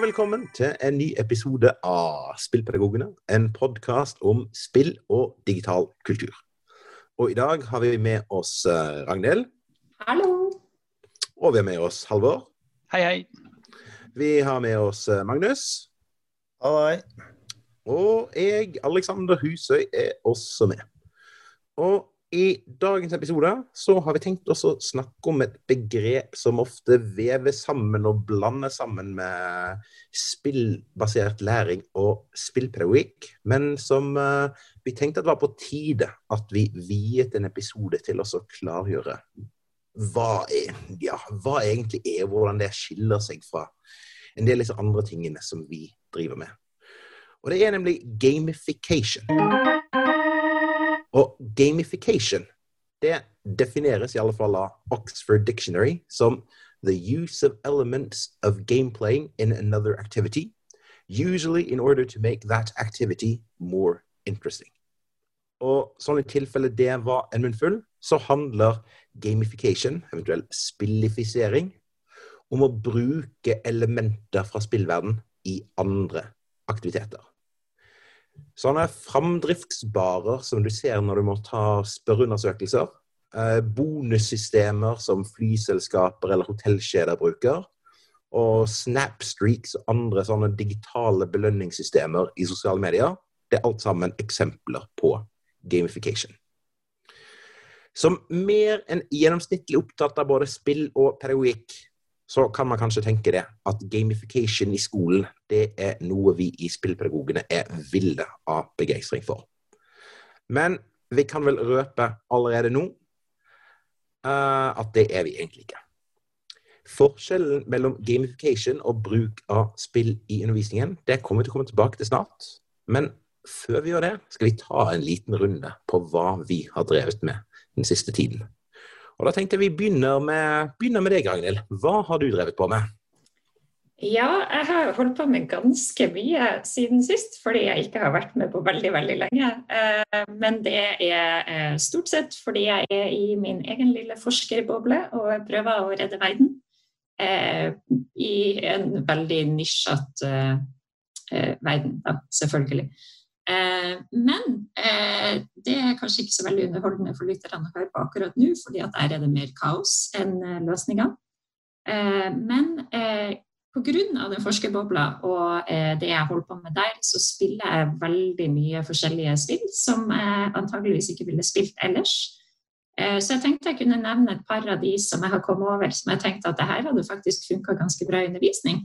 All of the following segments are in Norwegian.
og velkommen til en ny episode av Spillpedagogene. En podkast om spill og digital kultur. Og i dag har vi med oss eh, Ragnhild. Hallo. Og vi har med oss Halvor. Hei, hei. Vi har med oss eh, Magnus. Hei. Og jeg, Alexander Husøy, er også med. Og i dagens episode så har vi tenkt oss å snakke om et begrep som ofte vever sammen og blander sammen med spillbasert læring og spillpedagogikk, men som uh, vi tenkte at det var på tide at vi viet en episode til oss å klargjøre hva, er, ja, hva egentlig er, hvordan det skiller seg fra en del av disse andre tingene som vi driver med. Og det er nemlig gamification. Og gamification det defineres i alle fall av Oxford Dictionary som the use of elements of gameplaying in another activity, usually in order to make that activity more interesting. Og sånn i tilfelle det var en munnfull, så handler gamification, eventuell spillifisering, om å bruke elementer fra spillverden i andre aktiviteter. Sånne framdriftsbarer som du ser når du må ta spørreundersøkelser. Eh, bonussystemer som flyselskaper eller hotellkjeder bruker. Og Snapstreaks og andre sånne digitale belønningssystemer i sosiale medier. Det er alt sammen eksempler på gamification. Som mer enn gjennomsnittlig opptatt av både spill og pedagogikk, så kan man kanskje tenke det at gamification i skolen det er noe vi i Spillpedagogene er ville av begeistring for. Men vi kan vel røpe allerede nå uh, at det er vi egentlig ikke. Forskjellen mellom gamification og bruk av spill i undervisningen det kommer vi til å komme tilbake til snart. Men før vi gjør det, skal vi ta en liten runde på hva vi har drevet med den siste tiden. Og Da tenkte jeg vi begynner med, begynner med deg, Ragnhild. Hva har du drevet på med? Ja, jeg har holdt på med ganske mye siden sist, fordi jeg ikke har vært med på veldig veldig lenge. Eh, men det er eh, stort sett fordi jeg er i min egen lille forskerboble og prøver å redde verden. Eh, I en veldig nisjete verden, da, selvfølgelig. Eh, men eh, det er kanskje ikke så veldig underholdende for lytterne å høre på akkurat nå, fordi at der er det mer kaos enn eh, løsninger. Men pga. den forskerbobla og det jeg holder på med der, så spiller jeg veldig mye forskjellige spill som jeg antageligvis ikke ville spilt ellers. Så jeg tenkte jeg kunne nevne et par av de som jeg har kommet over, som jeg tenkte at det her hadde faktisk funka ganske bra i undervisning.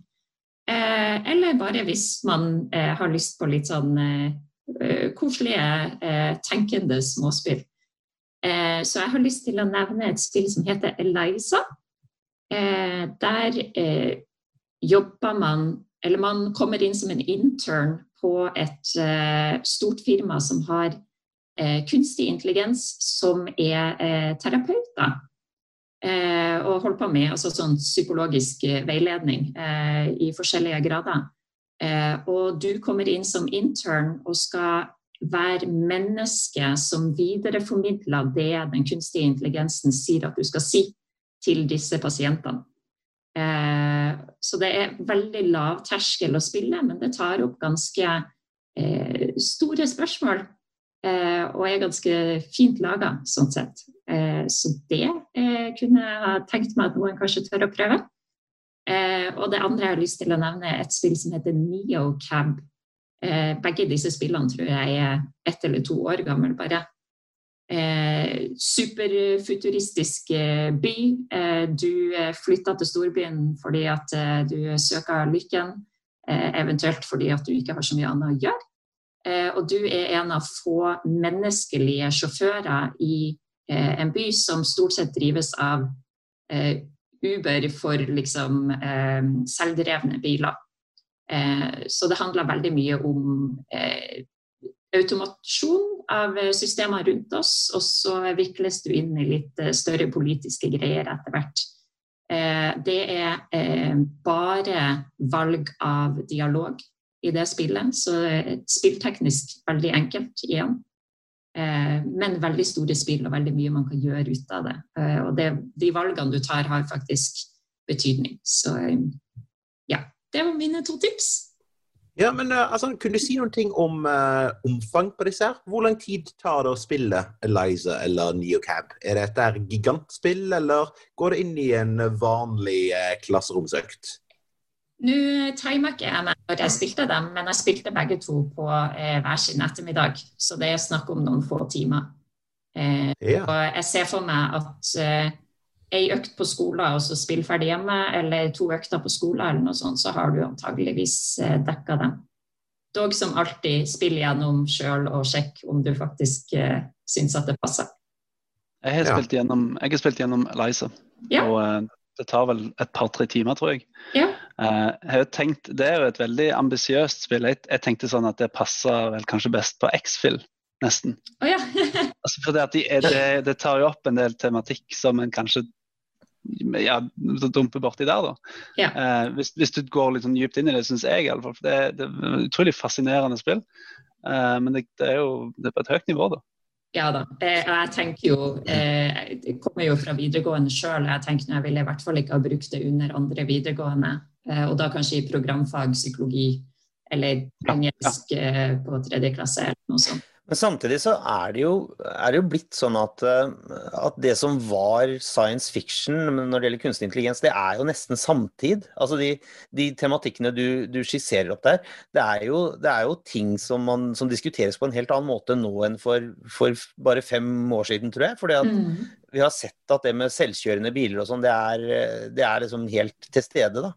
Eller bare hvis man har lyst på litt sånn koselige, eh, tenkende småspill. Eh, så jeg har lyst til å nevne et spill som heter Eliza. Der jobber man Eller man kommer inn som en intern på et stort firma som har kunstig intelligens som er terapeuter. og holder på med altså sånn psykologisk veiledning i forskjellige grader. Eh, og du kommer inn som intern og skal være menneske som videreformidler det den kunstige intelligensen sier at du skal si til disse pasientene. Eh, så det er veldig lav terskel å spille, men det tar opp ganske eh, store spørsmål. Og er ganske fint laga, sånn sett. Så det kunne jeg ha tenkt meg at noen kanskje tør å prøve. Eh, og det andre jeg har lyst til å nevne, er et spill som heter Neocab. Eh, begge disse spillene tror jeg er ett eller to år gammel bare. Eh, superfuturistisk eh, by. Eh, du flytter til storbyen fordi at eh, du søker lykken, eventuelt fordi at du ikke har så mye annet å gjøre. og du er en av få menneskelige sjåfører i en by som stort sett drives av Uber for liksom, eh, selvdrevne biler. Eh, så det handler veldig mye om eh, automasjon av systemer rundt oss, og så vikles du inn i litt eh, større politiske greier etter hvert. Eh, det er eh, bare valg av dialog i det spillet, så spillteknisk veldig enkelt igjen. Eh, men veldig store spill og veldig mye man kan gjøre ut av det. Og det, de valgene du tar, har faktisk betydning. Så ja, det var mine to tips. Ja, men altså, Kunne du si noen ting om uh, omfang på disse? her? Hvor lang tid tar det å spille Eliza eller Neocab? Er det et gigantspill, eller går det inn i en vanlig uh, klasseromsøkt? Nå timer ikke jeg meg når jeg spilte dem, men jeg spilte begge to på hver sin ettermiddag. Så det er snakk om noen få timer. Ja. Og jeg ser for meg at ei økt på skolen og så spill ferdig hjemme, eller to økter på skolen, eller noe sånt, så har du antageligvis eh, dekka dem. Dog som alltid, spill gjennom sjøl og sjekk om du faktisk eh, syns at det passer. Jeg har spilt gjennom, jeg har spilt gjennom Eliza, ja. og eh, det tar vel et par-tre timer, tror jeg. Ja. Uh, jeg har tenkt, Det er jo et veldig ambisiøst spill. Jeg, jeg, tenkte sånn at det passer vel kanskje best på X-Fill, nesten. Oh, ja. altså fordi at de, det, det, tar jo opp en del tematikk som en kanskje ja, dumpe borti der, da. Ja. Eh, hvis, hvis, du går litt sånn dypt inn i det, syns jeg iallfall. For det, det er et utrolig fascinerende spill. Eh, men det, det, er jo det er på et høyt nivå, da. Ja da. Eh, jeg tenker jo eh, Jeg kommer jo fra videregående sjøl. Jeg tenker jeg ville i hvert fall ikke ha brukt det under andre videregående. Eh, og da kanskje i programfag psykologi eller engelsk ja, ja. Eh, på tredje klasse eller noe sånt. Men samtidig så er det jo, er det jo blitt sånn at, eh, at, det som var science fiction når det gjelder kunstig intelligens, det er jo nesten samtid. Altså de, de tematikkene du, du, skisserer opp der, det er jo, det er jo ting som, man, som, diskuteres på en helt annen måte nå enn for, for bare fem år siden, tror jeg. Fordi at mm. vi har sett at det med selvkjørende biler og sånn, det, det, er liksom helt til stede, da.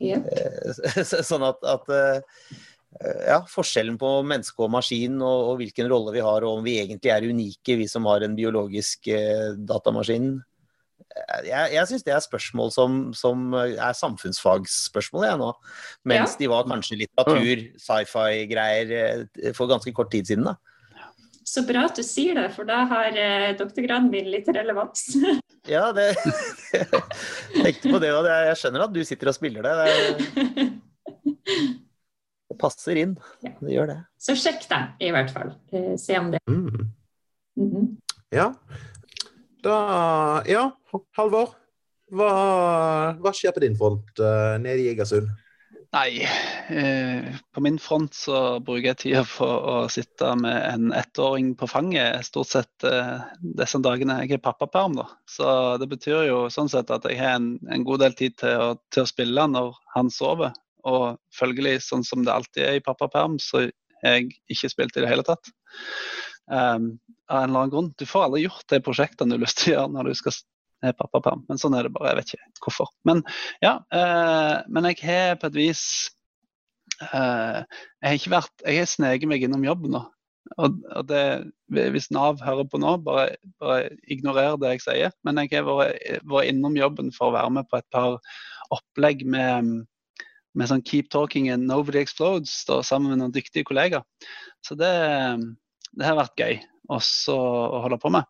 Yep. sånn at, at eh, Eh, ja, forskjellen på menneske og maskin, og, og, hvilken rolle vi har, og om vi egentlig er unike, vi som har en biologisk eh, datamaskin. Eh, jeg, jeg syns det er spørsmål som, som er samfunnsfagsspørsmål jeg nå. Mens ja. de var kanskje litteratur, sci-fi-greier eh, for ganske kort tid siden. da. Så bra at du sier det, for da har eh, doktorgraden min litt relevans. ja, det, jeg tenkte på det, da. jeg skjønner at du sitter og spiller det. det det passer inn. Ja. Det gjør det. Så sjekk deg, i hvert fall. Eh, se om det mm. Mm -hmm. Ja. Da Ja, Halvor. Hva, hva, skjer på din front uh, nede i Egersund? Nei, eh, på min front så bruker jeg tida for å sitte med en ettåring på fanget stort sett eh, disse dagene. Jeg er pappaperm, da. Så det betyr jo sånn sett at jeg har en, en god del tid til å, til å spille når han sover. Og følgelig, sånn som det alltid er i pappaperm, så har jeg ikke spilt i det hele tatt. Um, av en eller annen grunn. Du får aldri gjort de prosjektene du har lyst til å gjøre når du skal ha pappaperm. Men sånn er det bare. Jeg vet ikke hvorfor. Men ja, eh, men jeg har på et vis eh, Jeg har ikke vært Jeg har sneket meg innom jobben nå. Og, og det, Hvis Nav hører på nå, bare, bare ignorer det jeg sier. Men jeg har vært, vært innom jobben for å være med på et par opplegg med med sånn 'Keep talking and nobody explodes' da, sammen med noen dyktige kollegaer. Så det, det har vært gøy også å holde på med.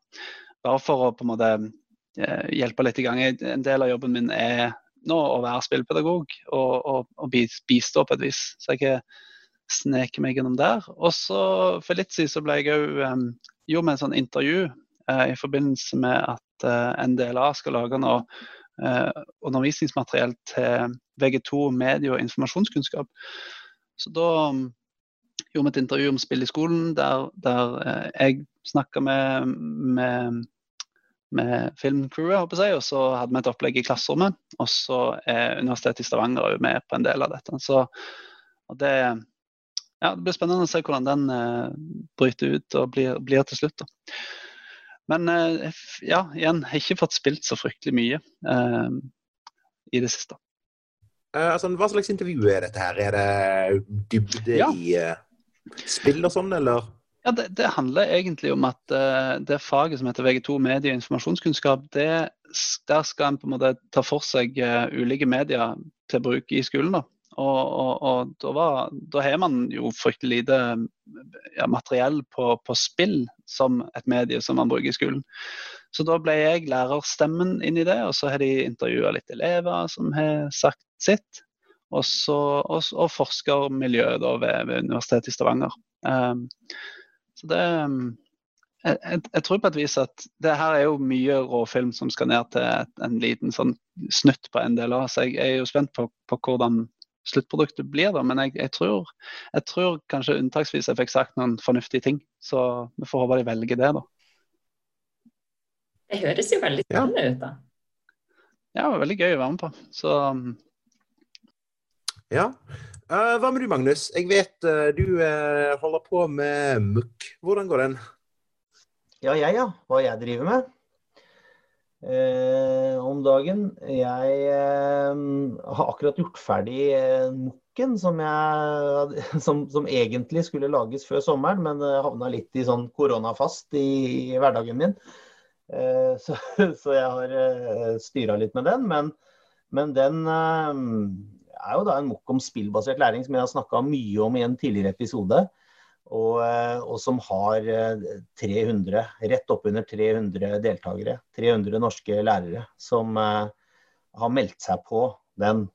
Bare for å på en måte eh, hjelpe litt i gang. En del av jobben min er nå å være spillpedagog og, og, og bistå på et vis. Så jeg sneker meg gjennom der. Og så for litt siden så ble jeg òg gjorde med en sånn intervju uh, i forbindelse med at uh, NDLA skal lage noe undervisningsmateriell til VG2 medie- og informasjonskunnskap. Så da gjorde vi et intervju om spill i skolen, der, der eh, jeg snakka med, med, med filmcrewet, håper jeg, og så hadde vi et opplegg i klasserommet. Og så er Universitetet i Stavanger med på en del av dette. Så det, ja, det blir spennende å se hvordan den eh, bryter ut og blir, blir til slutt. Da. Men eh, ja, igjen, har ikke fått spilt så fryktelig mye eh, i det siste. Uh, altså, hva slags intervju er dette her? Er det dybde ja. i uh, spill og sånn, eller? Ja, det, det, handler egentlig om at uh, det faget som heter VG2 medie- og informasjonskunnskap, det, der skal en på en måte ta for seg ulike medier til bruk i skolen. da. Og, og, og da, var, da, har man jo fryktelig lite ja, materiell på, på, spill som et medie som man bruker i skolen. Så da ble jeg lærerstemmen inn i det, og så har de intervjua litt elever som har sagt sitt. Og, så, og, og forskermiljøet ved, ved, Universitetet i Stavanger. Um, så det jeg, jeg, jeg, tror på et vis at det her er jo mye råfilm som skal ned til en liten sånn snutt på en del av. Så jeg, jeg er jo spent på, på hvordan sluttproduktet blir. da, Men jeg, jeg, tror, jeg, tror, kanskje unntaksvis jeg fikk sagt noen fornuftige ting. Så vi får håpe de velger det, da. Det høres jo veldig spennende ja. ut, da. Ja, det var veldig gøy å være med på. Så um, Ja. Uh, hva med du, Magnus? Jeg vet uh, du uh, holder på med MUK. Hvordan går den? Ja, jeg, ja. Hva jeg driver med? Om dagen. Jeg har akkurat gjort ferdig Mukken, som, jeg, som, som, egentlig skulle lages før sommeren, men havna litt i sånn koronafast i, i hverdagen min. Så, så, jeg har styra litt med den. Men, men den er jo da en mokk om spillbasert læring som jeg har snakka mye om i en tidligere episode. Og, eh, og, som har 300, eh, rett oppunder 300 deltakere. 300 norske lærere som uh, har meldt seg på den.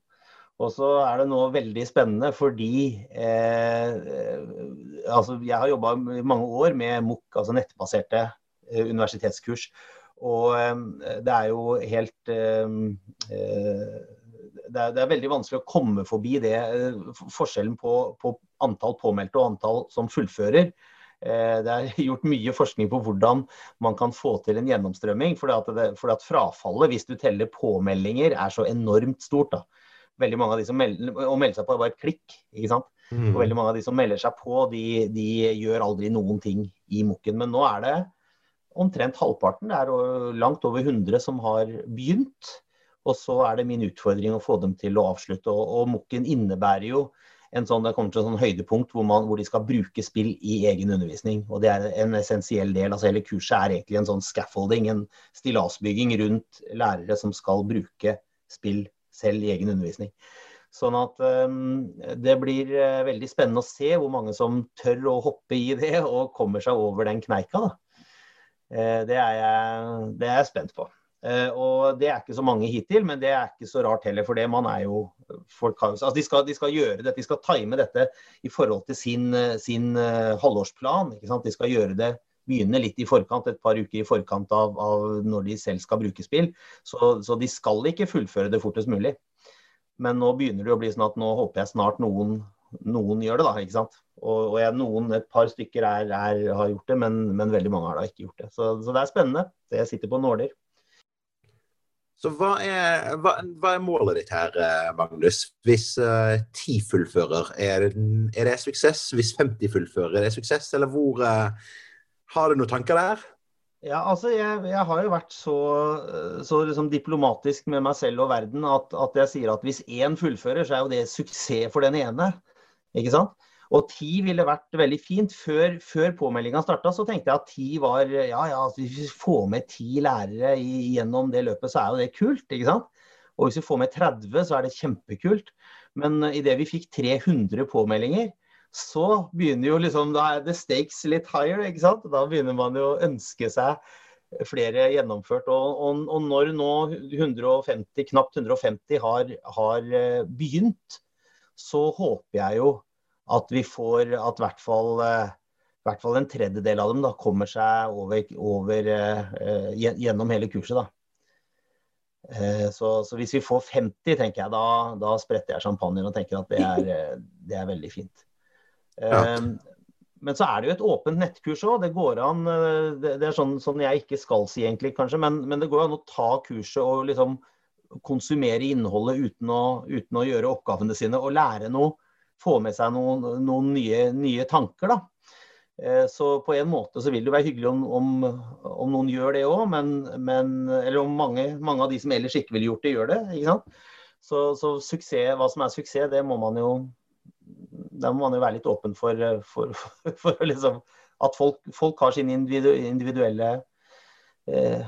Og så er det nå veldig spennende fordi eh, altså jeg har jobba mange år med MOOC, altså nettbaserte eh, universitetskurs. Og eh, det er jo helt det er, det er, veldig vanskelig å komme forbi det, forskjellen på, på antall påmeldte og antall som fullfører. Eh, det er gjort mye forskning på hvordan man kan få til en gjennomstrømming. Fordi at, det, fordi at frafallet, hvis du teller påmeldinger, er så enormt stort. Da. Veldig mange av de som melder, Å melde seg på er bare et klikk. ikke sant? Mm. Og veldig mange av de som melder seg på, de, de gjør aldri noen ting i Mokken. Men nå er det omtrent halvparten. Det er langt over 100 som har begynt. Og så er det min utfordring å få dem til å avslutte. Og, og Mokken innebærer jo en sånn, det kommer til et sånn høydepunkt hvor, man, hvor, de skal bruke spill i egen undervisning. og Det er en essensiell del. altså Hele kurset er egentlig en sånn scaffolding, en stillasbygging rundt lærere som skal bruke spill selv i egen undervisning. Sånn at um, det blir uh, veldig spennende å se hvor mange som tør å hoppe i det og kommer seg over den kneika. da. Uh, det, er jeg, det er jeg spent på. Uh, og Det er ikke så mange hittil, men det er ikke så rart heller. For det man er jo folk har, altså de, skal, de skal gjøre dette, de skal time dette i forhold til sin, sin uh, halvårsplan. De skal gjøre det begynne litt i forkant, et par uker i forkant av, av når de selv skal bruke spill. Så, så, de skal ikke fullføre det fortest mulig. Men nå begynner det å bli sånn at nå håper jeg snart noen, noen gjør det. da, ikke sant? Og, og jeg, noen, et par stykker er, er, har gjort det, men, men, veldig mange har da ikke gjort det. Så, så det er spennende. Jeg sitter på nåler. Så hva er, hva, hva er, målet ditt her, eh, Magnus? Hvis uh, 10 fullfører, er det, er det, suksess? Hvis 50 fullfører, er det suksess? Eller hvor uh, Har du noen tanker der? Ja, altså jeg, jeg har jo vært så, så liksom diplomatisk med meg selv og verden at, at jeg sier at hvis én fullfører, så er jo det suksess for den ene. Ikke sant? Og ti ville vært veldig fint. Før, før påmeldinga starta, så tenkte jeg at ti var Ja ja, hvis vi får med ti lærere gjennom det løpet, så er jo det kult. ikke sant? Og hvis vi får med 30, så er det kjempekult. Men idet vi fikk 300 påmeldinger, så begynner jo liksom Da er the stakes litt higher, ikke sant? Da begynner man jo å ønske seg flere gjennomført. Og, og, og når nå 150, knapt 150 har, har eh, begynt, så håper jeg jo at vi får at i hvert fall, eh, hvert fall en tredjedel av dem da, kommer seg over, over uh, gjennom hele kurset. da. Uh, så, så, hvis vi får 50, tenker jeg, da, da spretter jeg champagnen og tenker at det er, det er veldig fint. Uh, ja. Men så er det jo et åpent nettkurs òg. Det går an det, det er sånn, sånn, jeg ikke skal si egentlig, kanskje, men, men, det går an å ta kurset og liksom konsumere innholdet uten å, uten å gjøre oppgavene sine og lære noe få med seg noen, noen nye, nye, tanker. da. Eh, så på en måte så vil det være hyggelig om, om, om noen gjør det òg, eller om mange, mange, av de som ellers ikke ville gjort det, gjør det. ikke sant? Så, så suksess, hva som er suksess, det må man jo må man jo være litt åpen for, for, for, for liksom, at folk, folk, har sin individuelle eh,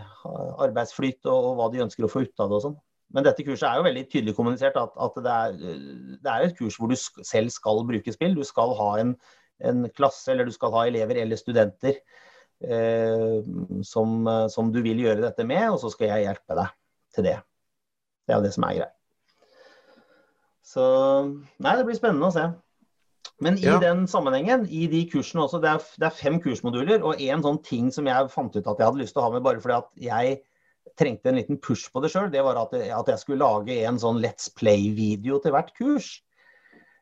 arbeidsflyt og, og, hva de ønsker å få ut av det og sånn. Men dette kurset er jo veldig tydelig kommunisert at, at det, er, det, er, et kurs hvor du selv skal bruke spill. Du skal ha en, en klasse, eller du skal ha elever eller studenter eh, som, som, du vil gjøre dette med, og så skal jeg hjelpe deg til det. Det er jo det som er greit. Så Nei, det blir spennende å se. Men i ja. den sammenhengen, i de kursene også, det er, det er fem kursmoduler, og en sånn ting som jeg fant ut at jeg hadde lyst til å ha med bare fordi at jeg trengte en liten push på det sjøl, det var at, at, jeg skulle lage en sånn Let's Play-video til hvert kurs.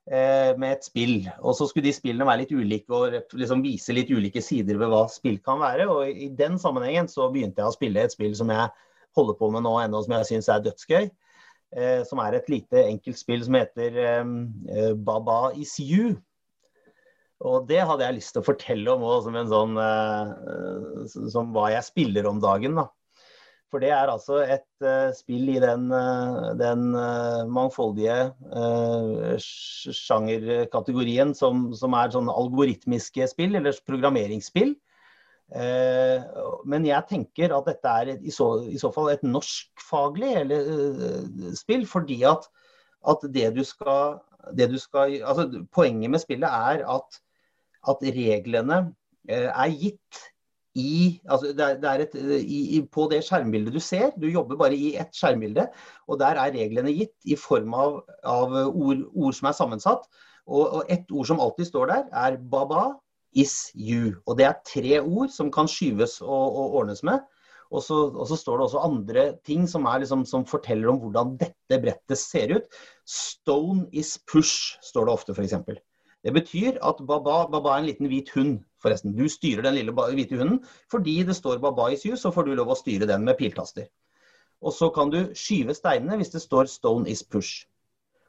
eh, med et spill. Og så skulle de spillene være litt ulike og liksom vise litt ulike sider ved hva spill kan være. Og i den sammenhengen så begynte jeg å spille et spill som jeg holder på med nå ennå, som jeg syns er dødsgøy. Eh, som er et lite enkelt spill som heter eh, Baba is you. Og det hadde jeg lyst til å fortelle om òg, som en sånn Som hva jeg spiller om dagen, da. For det er altså et uh, spill i den, uh, den uh, mangfoldige sjangerkategorien som, som, er sånn algoritmiske spill, eller programmeringsspill. men jeg tenker at dette er et, i, så, i, så, fall et norskfaglig spill, fordi at, at det, du skal, det du skal altså Poenget med spillet er at, at reglene er gitt i, altså det er, et, i, på det skjermbildet du ser. Du jobber bare i ett skjermbilde. Og der er reglene gitt i form av, av ord, ord, som er sammensatt. Og, og ett ord som alltid står der, er baba is you. Og det er tre ord som kan skyves og, og ordnes med. Og så, og så, står det også andre ting som, liksom, som, forteller om hvordan dette brettet ser ut. Stone is push, står det ofte, f.eks. Det betyr at Baba, Baba er en liten hvit hund, forresten. Du styrer den lille hvite hunden. Fordi det står Baba is you, så får du lov å styre den med piltaster. Og så kan du skyve steinene hvis det står 'stone is push'.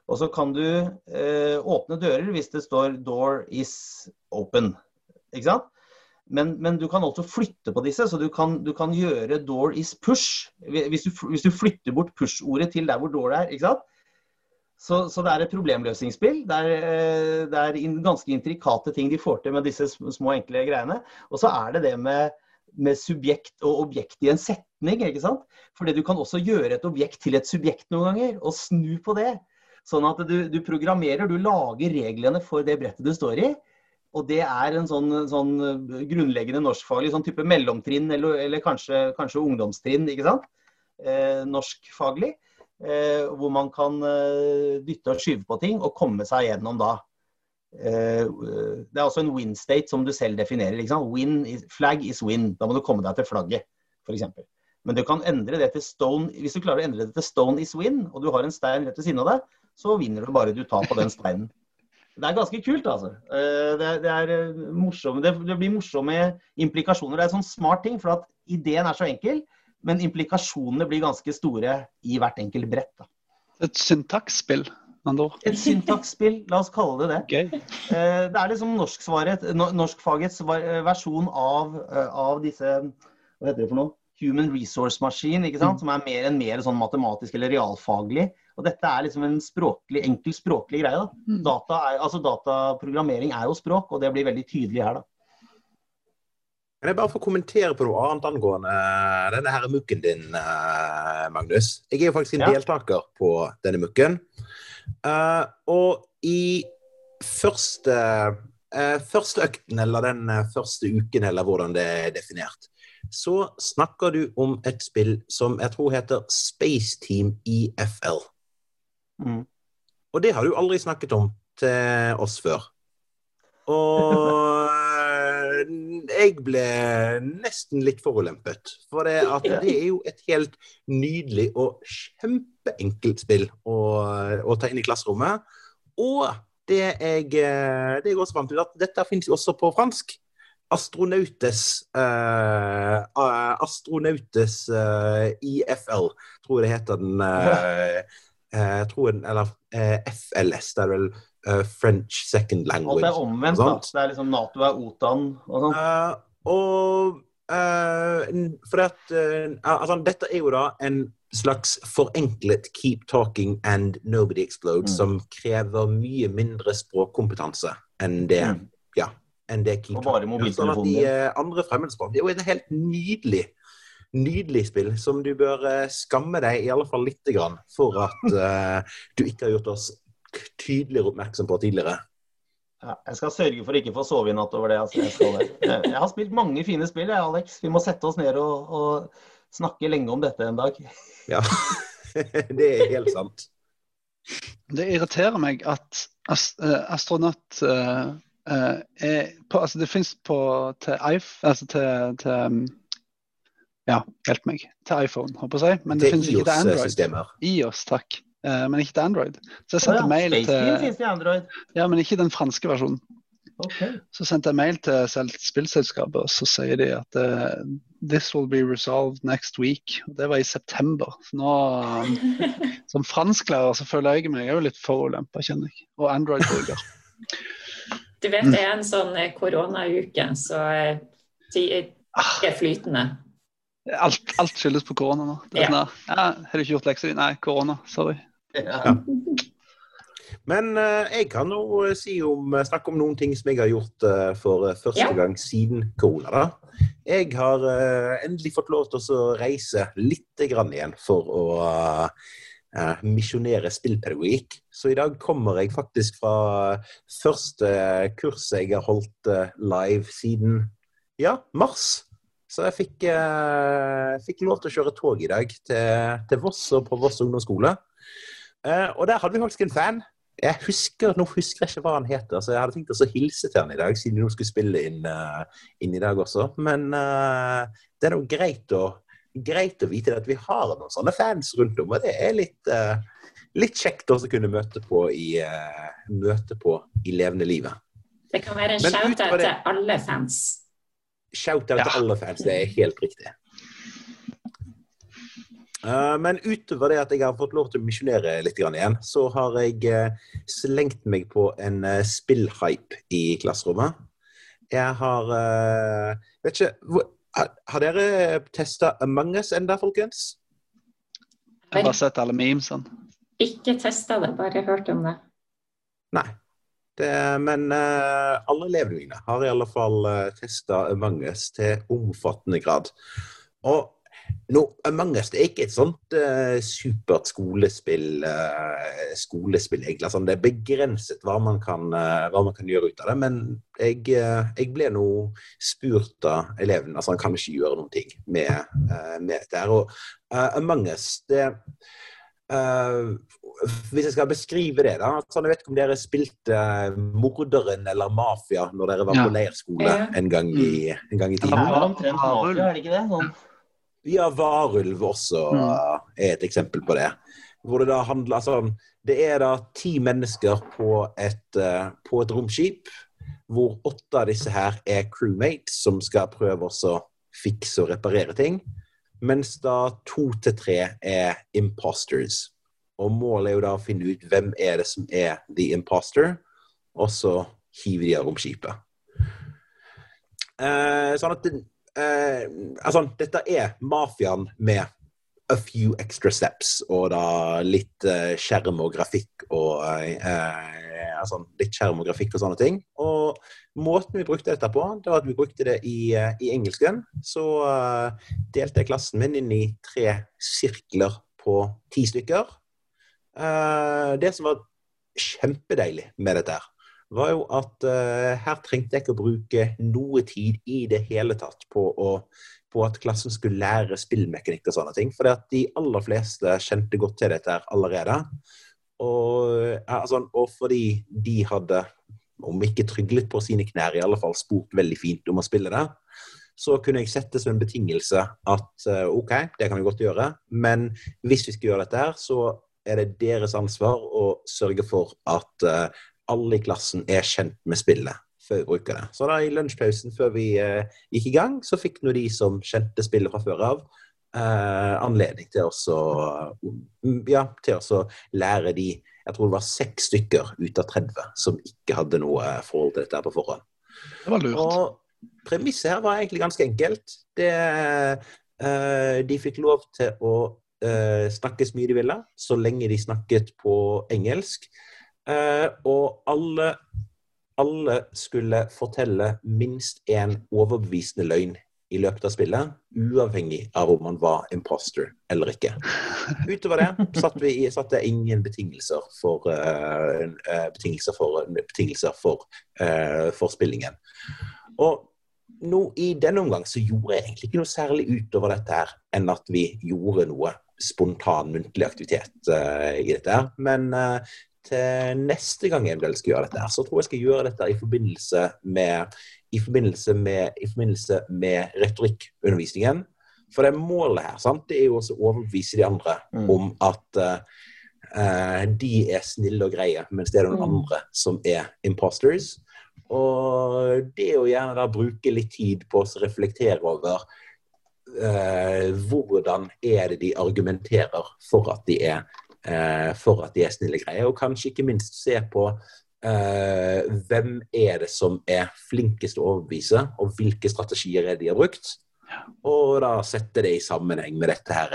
Og så kan du eh, åpne dører hvis det står 'door is open'. Ikke sant? Men, men, du kan også flytte på disse, så du kan, du kan gjøre 'door is push'. Hvis du, hvis du flytter bort push-ordet til der hvor 'door' er, ikke sant? Så, så, det er et problemløsningsspill. Det er, eh, det er ganske intrikate ting de får til med disse små, enkle greiene. Og så er det det med, med, subjekt og objekt i en setning. ikke sant? Fordi du kan også gjøre et objekt til et subjekt noen ganger, og snu på det. Sånn at du, du programmerer, du lager reglene for det brettet du står i. Og det er en sånn, sånn grunnleggende norskfaglig sånn type mellomtrinn, eller, eller kanskje, kanskje, ungdomstrinn, ikke sant? Eh, norskfaglig. Eh, hvor man kan eh, dytte og skyve på ting og komme seg gjennom da. Eh, det er også en win state som du selv definerer. Win is, flag is win. Da må du komme deg til flagget, f.eks. Men du kan endre det til stone Hvis du klarer å endre det til stone is win, og du har en stein rett ved siden av deg, så vinner du bare du tar på den steinen. Det er ganske kult, altså. Det det er morsomme, det, blir morsomme implikasjoner. Det er en sånn smart ting, for at ideen er så enkel men implikasjonene blir ganske store i hvert enkelt brett. Da. Et syntaksspill? Et syntaksspill, la oss kalle det det. Okay. Eh, det er liksom norskfagets versjon av, eh, av, disse Hva heter det for noe? Human resource machine, ikke sant? Mm. som er mer enn mer sånn matematisk eller realfaglig. Og dette er liksom en språklig, enkel språklig greie. da. Mm. Data er, altså Dataprogrammering er jo språk, og det blir veldig tydelig her. da. Kan jeg bare få kommentere på noe annet angående eh, denne her mukken din, eh, Magnus? Jeg er jo faktisk en ja. deltaker på denne mukken. Uh, og i første, uh, første økten, eller den første uken, eller hvordan det er definert, så snakker du om et spill som jeg tror heter Space Team IFL. Mm. Og det har du aldri snakket om til oss før. Og jeg ble nesten litt forulempet. For det, det, er jo et helt nydelig og kjempeenkelt spill å, å ta inn i klasserommet. Og det jeg, det jeg også fant ut, at dette finnes jo også på fransk. Astronautes uh, Astronautes uh, IFL, tror jeg det heter den. Uh, uh, tror den eller FLS, det er vel uh, French second language. Alt er omvendt, da. Det er liksom Nato er OTAN og sånn. Uh, og uh, for at altså, Dette er jo da en slags forenklet 'keep talking and nobody explodes', mm. som krever mye mindre språkkompetanse enn det mm. ja, enn det keep og bare Sånn at de andre fremmedspråk Det er jo et helt nydelig nydelig spill som du bør skamme deg i alle fall lite grann for at uh, du ikke har gjort oss tydeligere oppmerksom på tidligere. Ja, jeg skal sørge for å ikke få sove i natt over det. Altså. Jeg, jeg, har spilt mange fine spill, jeg, Alex. Vi må sette oss ned og, og, snakke lenge om dette en dag. Ja, det er helt sant. Det irriterer meg at eh, astronaut uh, er på, altså Det fins på til iPhone, altså til, til ja, hjelp meg. Til iPhone, håper jeg. Men det, det finnes ikke til Android. IOS, takk. Eh, men ikke til Android. Så jeg sendte sendte ja, mail til. Ja, men ikke den franske versjonen. Okay. Så sendte jeg mail til spillselskapet, og så sier de at eh, this will be resolved next week. Det var i september. Så nå, som fransklærer, så føler jeg meg jo litt forulempa, kjenner jeg. Og Android-bruker. Du vet det er en sånn eh, koronauke, så eh, tid er flytende. Alt, alt skyldes på korona nå. Det er Ja. sånn, ja, har du ikke gjort leksa di? Nei, korona. Sorry. Ja. Men eh, jeg kan jo eh, si om, snakke om noen ting som jeg har gjort eh, for eh, første Ja. gang siden korona. da. Jeg har eh, endelig fått lov til å reise litt grann igjen for å misjonere spillpedagogikk. Så i dag kommer jeg faktisk fra første kurset jeg har holdt eh, live siden ja, mars. Så jeg fikk, eh, fikk lov til å kjøre tog i dag til, til Voss og på Voss ungdomsskole. Eh, og der hadde vi faktisk en fan. Jeg husker, Nå husker jeg ikke hva han heter, så jeg hadde tenkt å hilse til han i dag, siden vi skulle spille inn, uh, inn i dag også. Men uh, det er nå greit greit å vite at vi har noen sånne fans rundt om, og det er litt, litt kjekt også å kunne møte på i, møte på i levende livet. Det kan være en shout-out til alle fans. Shout-out Ja. til alle fans, det er helt riktig. Eh, men utover det at jeg har fått lov til å misjonere litt grann igjen, så har jeg eh, slengt meg på en uh, spillhype i klasserommet. Jeg har eh, Vet ikke har, dere testa Among us enda, folkens? Jeg har bare sett alle memesene. Ikke testa det, bare hørt om det. Nei. Det, men eh, alle elevene mine har i alle fall uh, testa Among us til omfattende grad. Og nå, Among us det er ikke et sånt uh, supert skolespill, uh, skolespill egentlig. Altså, det er begrenset hva man, kan, uh, hva man kan gjøre ut av det. Men jeg, eh, jeg ble nå spurt av eleven altså han kan ikke gjøre noen ting med, eh, med dette. Og eh, Among us, det eh, hvis jeg skal beskrive det, da. Sånn, jeg vet ikke om dere spilte Morderen eller Mafia når dere var Ja. på leirskole en, gang i, en gang i Det Ja, det var omtrent mafia, er det ikke det? Sånn. Ja, Varulv også Mm. er et eksempel på det. Hvor det da handler sånn Det er da ti mennesker på et, uh, på et romskip, hvor åtte av disse her er crewmates som skal prøve å fikse og reparere ting. Mens da to til tre er imposters. Og målet er jo da å finne ut hvem er det som er the imposter, og så hive de av romskipet. Eh, sånn at det, eh, altså, dette er mafiaen med a few extra steps, og da litt eh, skjerm og grafikk og eh, altså, litt skjerm og grafikk og sånne ting. Og måten vi brukte dette på, det var at vi brukte det i, eh, i engelsken. Så eh, delte jeg klassen min inn i tre sirkler på ti stykker. Eh, det som var kjempedeilig med dette her, var jo at uh, her trengte jeg ikke å bruke noe tid i det hele tatt på, å, på at klassen skulle lære spillmekanikk og sånne ting. For de aller fleste kjente godt til dette her allerede. Og, altså, og fordi de hadde, om ikke tryglet på sine knær, i alle fall spurt veldig fint om å spille det, så kunne jeg sette som en betingelse at eh, OK, det kan vi godt gjøre, men hvis vi skal gjøre dette her, så er det deres ansvar å sørge for at eh, alle i klassen er kjent med spillet før vi bruker det. Så da i lunsjpausen før vi eh, gikk i gang, så fikk nå de som kjente spillet fra før av, eh, anledning til å ja, til å lære de Jeg tror det var seks stykker ut av 30 som ikke hadde noe forhold til dette her på forhånd. Det var lurt. Og premisset her var egentlig ganske enkelt. Det, eh, de fikk lov til å eh, snakke så mye de ville, så lenge de snakket på engelsk. Eh, og alle, alle skulle fortelle minst én overbevisende løgn i løpet av spillet, uavhengig av om man var imposter eller ikke. Utover det satte vi satte ingen betingelser for, eh, betingelser for, betingelser for, uh, for spillingen. Og nå, I denne omgang så gjorde jeg egentlig ikke noe særlig utover dette her, enn at vi gjorde noe spontan muntlig aktivitet uh, i dette her. Men til neste gang jeg eventuelt skal gjøre dette, så tror jeg skal gjøre dette i forbindelse med, i forbindelse med, i forbindelse med retorikkundervisningen. For det målet her sant, det er jo også å overbevise de andre Mm. om at eh, de er snille og greie, mens det er noen Mm. andre som er imposters. Og det å gjerne da bruke litt tid på å reflektere over uh, hvordan er det de argumenterer for at de er, for at de er snille greier. og kanskje ikke minst se på eh, hvem er det som er flinkest å overbevise, og hvilke strategier er de har brukt. Og da sette det i sammenheng med dette her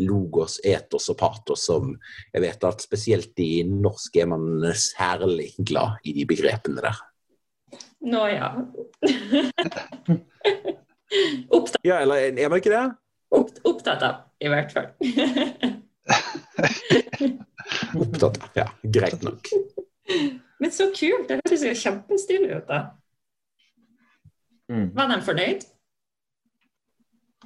logos, etos og patos, som jeg vet at spesielt i norsk er man særlig glad i de begrepene der. Nå ja. Opptatt, Ja, eller er man ikke det? opp, opptatt av, i hvert fall. Opptatt. Ja, greit nok. Men så kult. Det høres jo kjempestilig ut, da. Mm. Var de fornøyd?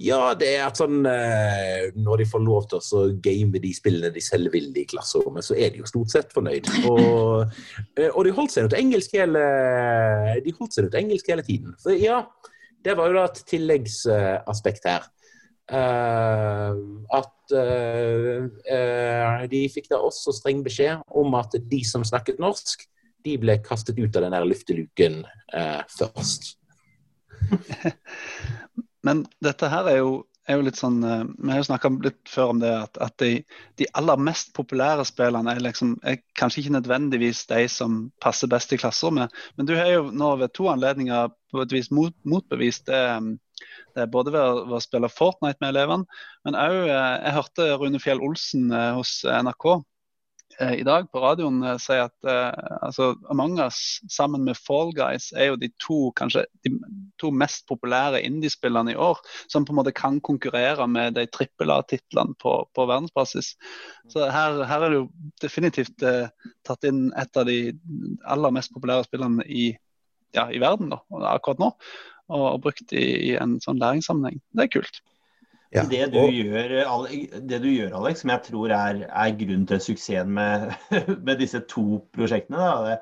Ja, det er at sånn eh, Når de får lov til å game de spillene de selv vil i klasserommet, så er de jo stort sett fornøyd. Og, eh, og de holdt seg nå til engelsk hele De holdt seg til engelsk hele tiden. Så ja, det var jo da et tilleggsaspekt her. Eh, at eh, eh, de fikk da også streng beskjed om at de som snakket norsk, de ble kastet ut av den der lufteluken først. Men dette her er jo, er jo litt sånn Vi har jo snakka litt før om det at, at de, de aller mest populære spillene er, liksom, er kanskje ikke nødvendigvis de som passer best i klasserommet. Men du har jo nå ved to anledninger på et vis mot, motbevist det, både ved ved å spille Fortnite med elevene, men òg Jeg hørte Rune Fjell Olsen eh, hos NRK eh, i dag på radioen eh, si at eh, altså, Among Us sammen med Fall Guys er jo de to kanskje de to mest populære indiespillene i år, som på en måte kan konkurrere med de trippel A-titlene på, på verdensbasis. Så her, her er det jo definitivt eh, tatt inn et av de aller mest populære spillene i, ja, i verden da, akkurat nå, og, og brukt i, i en sånn læringssammenheng. Det er kult. Ja, Det, du og- gjør, det du gjør, Alex, som jeg tror er, er grunnen til suksessen med, med disse to prosjektene, da,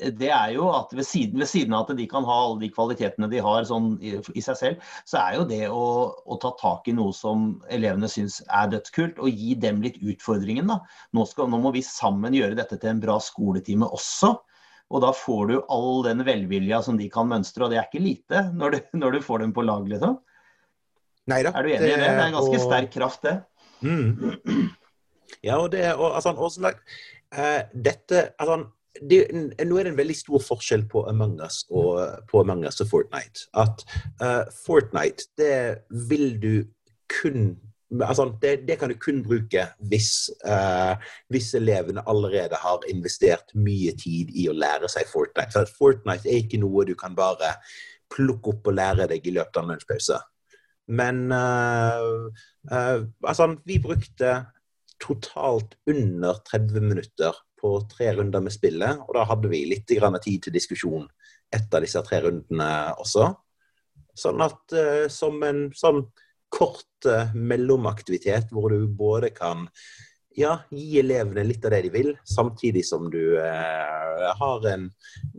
det, det er jo at ved siden, ved siden av at de kan ha alle de kvalitetene de har sånn i, i seg selv, så er jo det å, å ta tak i noe som elevene syns er dødskult, og gi dem litt utfordringen. da. Nå, skal, nå må vi sammen gjøre dette til en bra skoletime også. Og da får du all den velvilja som de kan mønstre, og det er ikke lite når du, når du får dem på lag, liksom. Neida, Er du enig i det? Det er en ganske og- sterk kraft, det. Mm. Ja, og det og, altså, også, sånn, eh, Dette altså, det, Nå er det en veldig stor forskjell på Among Us og, på Among Us og Fortnite. At uh, Fortnite, det vil du kun Altså, det, det kan du kun bruke hvis, uh, hvis elevene allerede har investert mye tid i å lære seg Fortnite. For Fortnite er ikke noe du kan bare plukke opp og lære deg i løpet av en lunsjpause. Men uh, uh, altså, vi brukte totalt under 30 minutter på tre runder med spillet, og da hadde vi litt tid til diskusjon etter disse tre rundene også. Sånn at uh, som en sånn kort eh, mellomaktivitet hvor du både kan ja, gi elevene litt av det de vil, samtidig som du eh, en,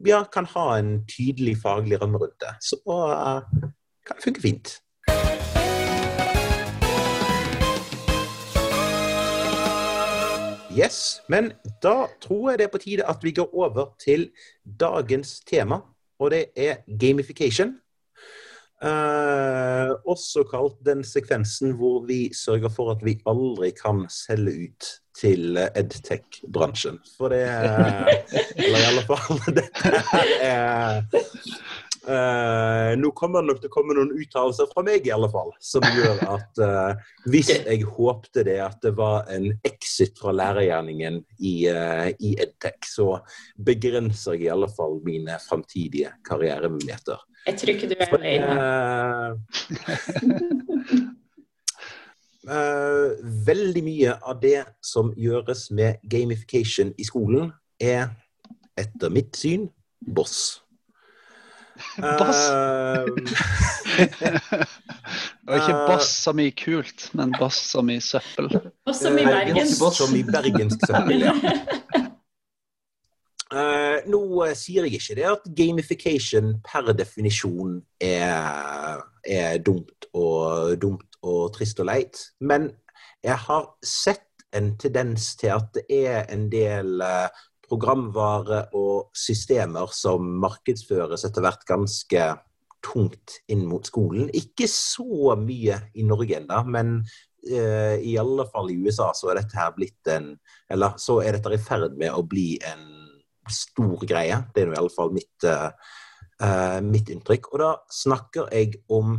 ja, kan ha en tydelig faglig ramme rundt det. Så eh, kan det funke fint. Yes, men da tror jeg det er på tide at vi går over til dagens tema, og det er gamification. Eh, også kalt den sekvensen hvor vi sørger for at vi aldri kan selge ut til edtech-bransjen. For det er Eller i alle fall Dette er eh, Nå kommer det nok til å komme noen uttalelser fra meg, i alle fall, som gjør at eh, hvis jeg håpte det at det var en exit fra lærergjerningen i, eh, i edtech, så begrenser jeg i alle fall mine framtidige karrieremuligheter. Jeg tror ikke du er alene. Eh, eh, veldig mye av det som gjøres med gamification i skolen, er etter mitt syn boss. Boss? Eh, Og ikke bass som i kult, men bass som i søppel. Bass som i bergensk. Bass Som i bergensk søppel, ja. Uh, nå uh, sier jeg ikke det at gamification per definisjon er, er dumt, og, dumt og trist og leit, men jeg har sett en tendens til at det er en del uh, programvare og systemer som markedsføres etter hvert ganske tungt inn mot skolen. Ikke så mye i Norge ennå, men uh, i alle fall i USA så er dette her blitt en Eller så er dette i ferd med å bli en stor greie. Det er i alle fall mitt, uh, mitt inntrykk. Og da snakker jeg om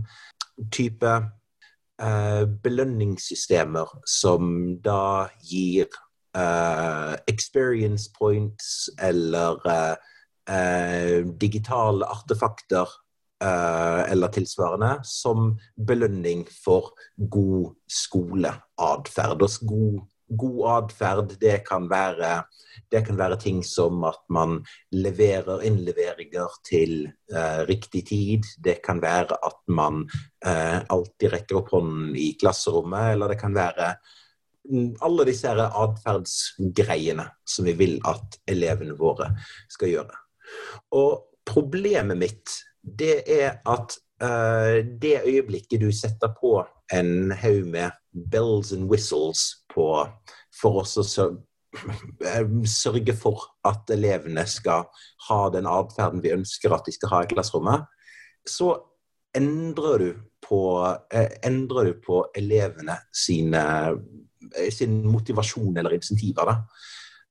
type uh, belønningssystemer som da gir uh, experience points eller digitale artefakter eller tilsvarende som belønning for god skoleatferd. God god atferd, det, det, kan være ting som at man leverer innleveringer til eh, riktig tid. Det kan være at man eh, alltid rekker opp hånden i klasserommet. Eller det kan være alle disse atferdsgreiene som vi vil at elevene våre skal gjøre. Og problemet mitt, det er at uh, det øyeblikket du setter på en haug med bells and whistles på for oss å sørge for at elevene skal ha den atferden vi ønsker at de skal ha i klasserommet, så endrer du på, uh, endrer du på elevene sine, eh, sin motivasjon eller insentiver.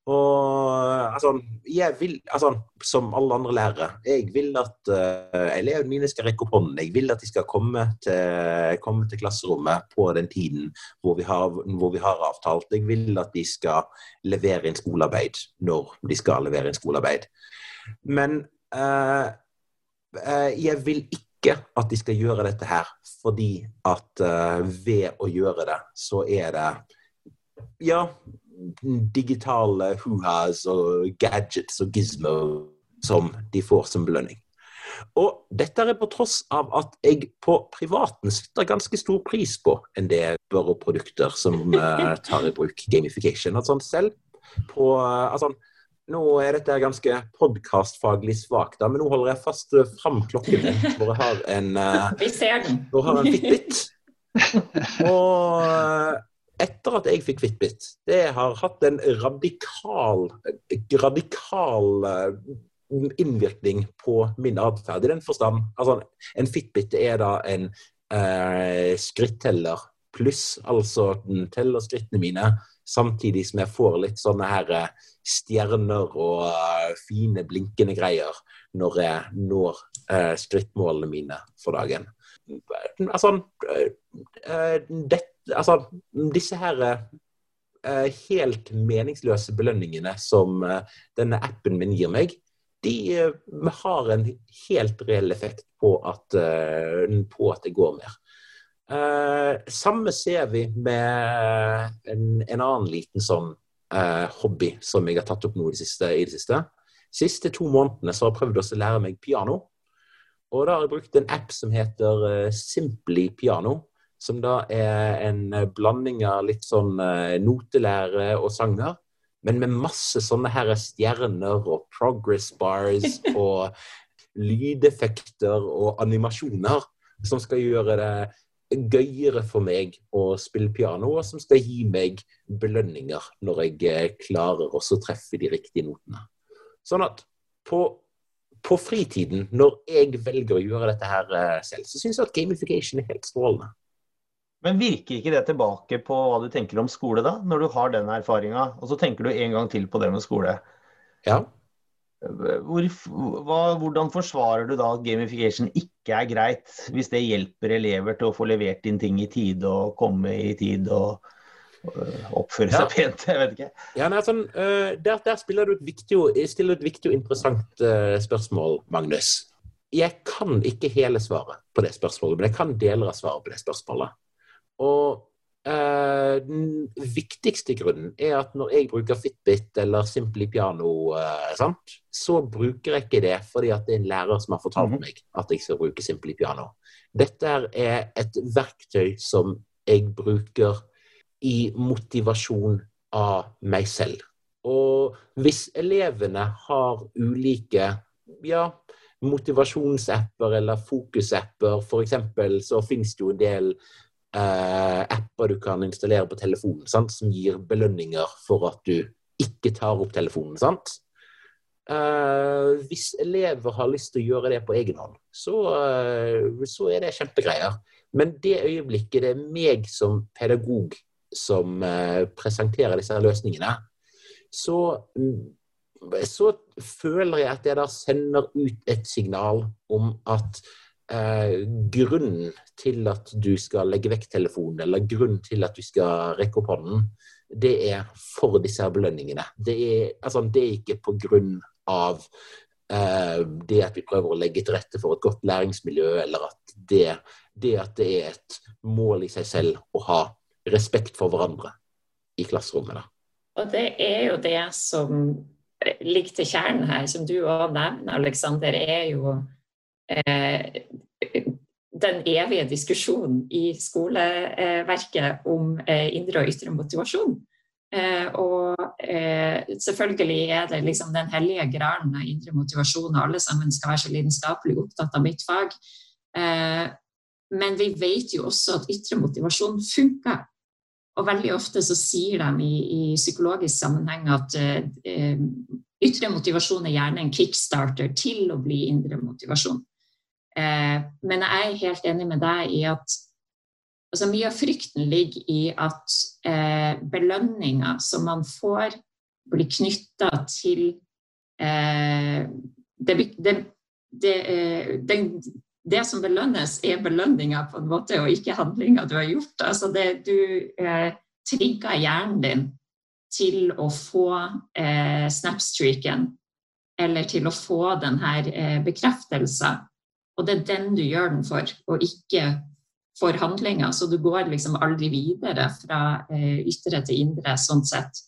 Og altså, jeg vil, altså, som alle andre lærere, jeg vil at uh, elevene mine skal rekke opp hånden. Jeg vil at de skal komme til, komme til klasserommet på den tiden hvor vi, har, hvor vi, har, avtalt. Jeg vil at de skal levere inn skolearbeid når de skal levere inn skolearbeid. Men uh, uh, jeg vil ikke at de skal gjøre dette her fordi at ved å gjøre det, så er det ja, digitale huhas og gadgets og gizmo som de får som belønning. Og dette er på tross av at jeg på privaten setter ganske stor pris på en del børreprodukter som uh, tar i bruk gamification. Altså selv på uh, altså, Nå er dette ganske podkastfaglig svakt, men nå holder jeg fast fram klokken min, hvor jeg har en uh, Vi ser den. Hvor jeg har en Fitbit. Og etter at jeg fikk Fitbit, det har hatt en radikal, radikal eh, innvirkning på min atferd. I den forstand altså En Fitbit er da en eh, skritteller pluss, altså den teller skrittene mine, samtidig som jeg får litt sånne her eh, stjerner og uh, fine, blinkende greier når jeg når uh, skrittmålene mine for dagen. Altså, uh, dette altså, disse her uh, helt meningsløse belønningene som uh, denne appen min gir meg, de uh, har en helt reell effekt på at, på at det går mer. samme ser vi med en, en annen liten sånn hobby som jeg har tatt opp nå i det siste. I det siste. siste to månedene så har jeg prøvd å lære meg piano. Og da har jeg brukt en app som heter Simply Piano som da er en eh, blanding av litt sånn eh, notelære og sanger. Men med masse sånne her stjerner og progress bars og lydeffekter og animasjoner som skal gjøre det gøyere for meg å spille piano, og som skal gi meg belønninger når jeg eh, klarer også å treffe de riktige notene. Sånn at på, på fritiden, når jeg velger å gjøre dette her selv, så syns jeg at gamification er helt strålende. Men virker ikke det tilbake på hva du tenker om skole, da? Når du har den erfaringa, og så tenker du en gang til på det med skole. Ja. Hvor, hva, hvordan forsvarer du da at gamification ikke er greit, hvis det hjelper elever til å få levert inn ting i tide og komme i tid og oppføre oppføre ja. seg pent? Jeg vet ikke. Ja, nei, sånn, uh, der, der, spiller du et viktig, stiller et viktig og interessant uh, spørsmål, Magnus. Jeg kan ikke hele svaret på det spørsmålet, men jeg kan deler av svaret på det spørsmålet. Og eh, den viktigste grunnen er at når jeg bruker Fitbit eller Simply Piano, eh, så bruker jeg ikke det fordi at det er en lærer som har fortalt mhm. meg at jeg skal bruke Simply Piano. Dette er et verktøy som jeg bruker i motivasjon av meg selv. Og hvis elevene har ulike ja, motivasjonsapper eller fokusapper, f.eks. så finnes det jo en del eh, apper du kan installere på telefonen, sant? som gir belønninger for at du ikke tar opp telefonen. sant? Eh, hvis elever har lyst til å gjøre det på egen hånd, så, eh, så er det kjempegreier. Men det øyeblikket det er meg som pedagog som eh, presenterer disse løsningene, så, så føler jeg at jeg da sender ut et signal om at eh, grunnen til at du skal legge vekk telefonen, eller grunnen til at du skal rekke opp hånden, det er for disse belønningene. Det er, altså, det er ikke på grunn av eh, det at vi prøver å legge til rette for et godt læringsmiljø, eller at det, det at det er et mål i seg selv å ha respekt for hverandre i klasserommet. Da. Og det er jo det som ligger til kjernen her, som du òg nevner, Aleksander, er jo eh, den evige diskusjonen i skoleverket om eh, indre og ytre motivasjon. Eh, og eh, selvfølgelig er det liksom den hellige gralen av indre motivasjon, og alle sammen skal være så lidenskapelig opptatt av mitt fag. Eh, men vi vet jo også at ytre motivasjon funker. Og veldig ofte så sier de i, i psykologisk sammenheng at eh, ytre motivasjon er gjerne en kickstarter til å bli indre motivasjon. Eh, men jeg er helt enig med deg i at altså mye av frykten ligger i at eh, belønninger som man får, blir knytta til eh, det, det, det, eh, det som belønnes, er belønninga på en måte, og ikke handlinga du har gjort. Altså du eh, trigger hjernen din til å få eh, snapstreaken, eller til å få denne eh, bekreftelsen. Og det er den du gjør den for, og ikke for handlinga. Så du går liksom aldri videre fra eh, ytre til indre, sånn sett.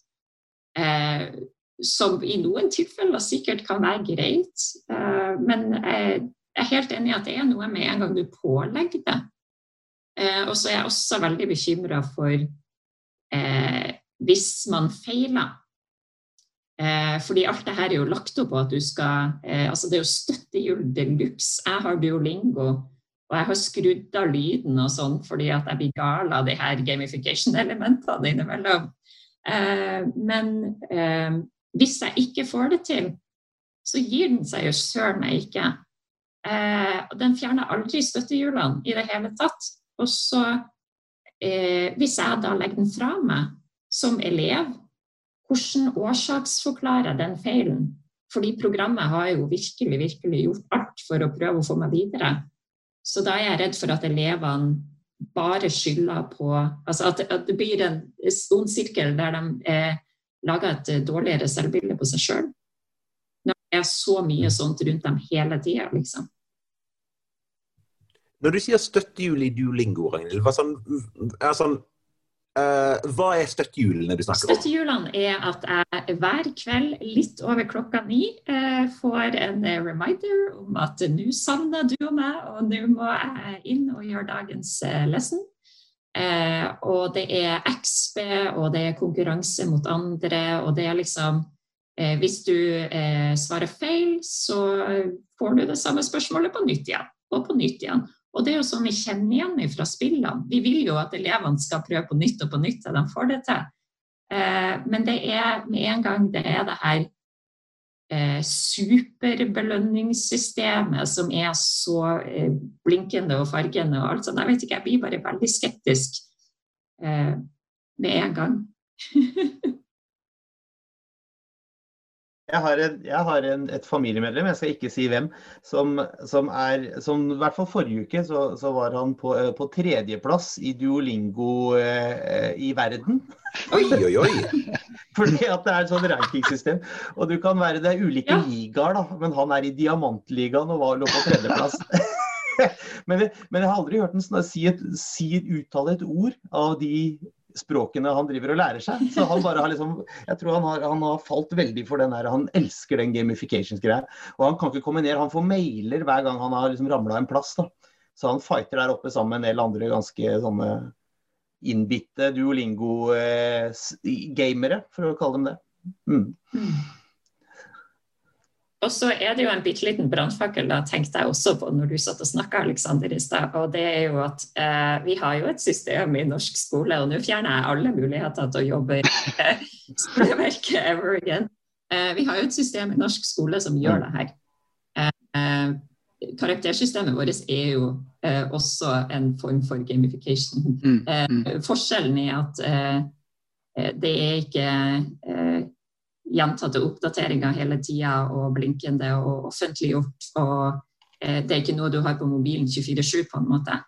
Eh, som i noen tilfeller sikkert kan være greit, eh, men jeg er helt enig i at det er noe med en gang du pålegger det. Eh, og så er jeg også veldig bekymra for eh, hvis man feiler. Eh, fordi alt det her er jo lagt opp på at du skal eh, Altså det er jo støttehjul de luxe. Jeg har duolingo, og jeg har skrudd av lyden og sånn fordi at jeg blir gal av de her gamification-elementene innimellom. Eh, men hvis jeg ikke får det til, så gir den seg jo søren meg ikke. og den fjerner aldri støttehjulene i det hele tatt. Og så, hvis jeg da legger den fra meg som elev, hvordan årsaksforklarer den feilen? Fordi programmet har jo virkelig, virkelig gjort alt for å prøve å få meg videre. Så da er jeg redd for at elevene bare skylder på Altså at, at det blir en ond sirkel der de eh, lager et dårligere selvbilde på seg sjøl. Når det er så mye sånt rundt dem hele tida, liksom. Når du sier støttehjul i Duolingo, Ragnhild, sånn, er sånn, uh, hva er støttehjulene du snakker om? Støttehjulene er at jeg hver kveld litt over klokka ni uh, får en reminder om at nå savner du og meg, og nå må jeg inn og gjøre dagens uh, lesson. Og det er XB, og det er konkurranse mot andre, og det er liksom Hvis du svarer feil, så får du det samme spørsmålet på nytt igjen, og på nytt igjen. Og det er jo sånn vi kjenner igjen fra spillene. Vi vil jo at elevene skal prøve på nytt og på nytt til de får det til. Eh, men det er med en gang det er det her eh, superbelønningssystemet som er så eh, blinkende og fargende og alt sånt. Jeg vet ikke, jeg blir bare veldig skeptisk med en gang. Jeg har, en, jeg har en, et familiemedlem, jeg skal ikke si hvem, som, som er som, I hvert fall forrige uke så, så var han på, eh, på tredjeplass i Duolingo eh, i verden. Oi, oi, oi! Fordi at det er et sånt rankingsystem. Og du kan være, Det er ulike ja. ligaer, da, men han er i diamantligaen og var, lå på tredjeplass. men, men, jeg har aldri hørt ham si, si, uttale et ord av de språkene han driver og lærer seg. Så han bare har liksom Jeg tror han har, han har falt veldig for den der Han elsker den gamifications-greia. Og han kan ikke komme ned. Han får mailer hver gang han har liksom ramla en plass. da. Så han fighter der oppe sammen med en del andre ganske sånne innbitte duolingo-gamere, for å kalle dem det. Mm. Og så er det jo en bitte liten brannfakkel, tenkte jeg også på når du satt og snakka, Aleksander, i stad. Og det er jo at eh, vi har jo et system i norsk skole, og nå fjerner jeg alle muligheter til å jobbe i eh, skoleverket ever again. Eh, vi har jo et system i norsk skole som gjør det her. Eh, eh, karaktersystemet vårt er jo eh, også en form for gamification. Mm, mm. forskjellen er at det er ikke gjentatte oppdateringer hele tida og blinkende og offentliggjort. Og eh, det er ikke noe du har på mobilen 24-7, på en måte.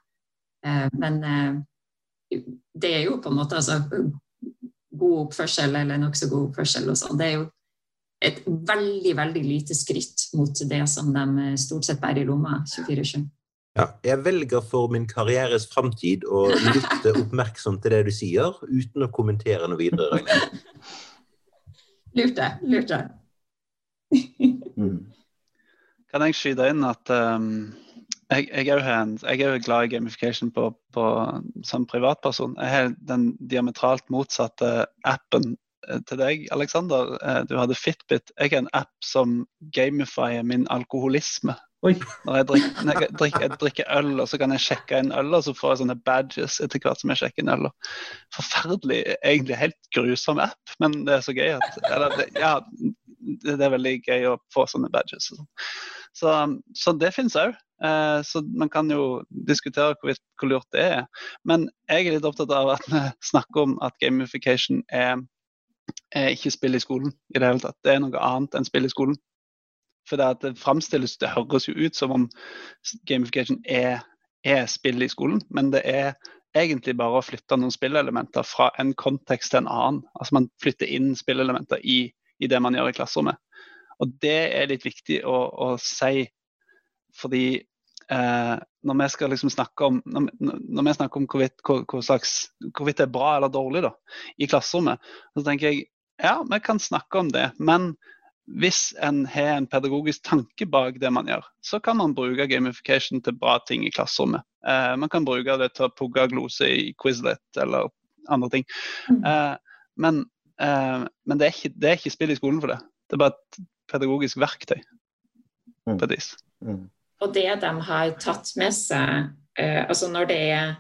Eh, men eh, det er jo på en måte altså, god oppførsel eller nokså god oppførsel og sånn. Det er jo et veldig, veldig lite skritt mot det som de stort sett bærer i lomma 24-7. Ja, jeg velger for min karrieres framtid å lytte oppmerksomt til det du sier, uten å kommentere noe videre. Lurte. Lurte. mm. Kan jeg skyte inn at um, jeg, jeg, er jeg, er jo glad i gamification på, på, som privatperson. Jeg har den diametralt motsatte appen eh, til deg, Aleksander. Eh, du hadde Fitbit. Jeg har en app som gamifier min alkoholisme. Oi. Når jeg drikker, jeg, drikker, jeg drikker, øl, og så kan jeg sjekke inn øl, og så får jeg sånne badges etter hvert som jeg sjekker inn øl. Forferdelig, egentlig helt grusom app, men det er så gøy at eller, det, Ja, det er veldig gøy å få sånne badges. Sånn. Så, så, det finnes òg. Eh, så man kan jo diskutere hvor, hvor lurt det er. Men jeg er litt opptatt av at vi snakker om at gamification er, er ikke spill i skolen i det hele tatt. Det er noe annet enn spill i skolen. For det, det framstilles, det høres jo ut som om gamification er, er spill i skolen, men det er egentlig bare å flytte noen spillelementer fra en kontekst til en annen. Altså Man flytter inn spillelementer i, i det man gjør i klasserommet. Og det er litt viktig å, å si, fordi eh, når vi skal liksom snakke om når, når vi snakker om hvorvidt, hvor, hvor slags, hvorvidt, det er bra eller dårlig da, i klasserommet, så tenker jeg ja, vi kan snakke om det, men hvis en har en pedagogisk tanke bak det man gjør, så kan man bruke gamification til bra ting i klasserommet. Eh, man kan bruke det til å pugge glose i Quizlet eller andre ting. Mm. Eh, men, eh, men det, er ikke, det, er ikke, spill i skolen for det. Det er bare et pedagogisk verktøy. Mm. på et vis. Mm. Og det de har tatt med seg, eh, altså når det er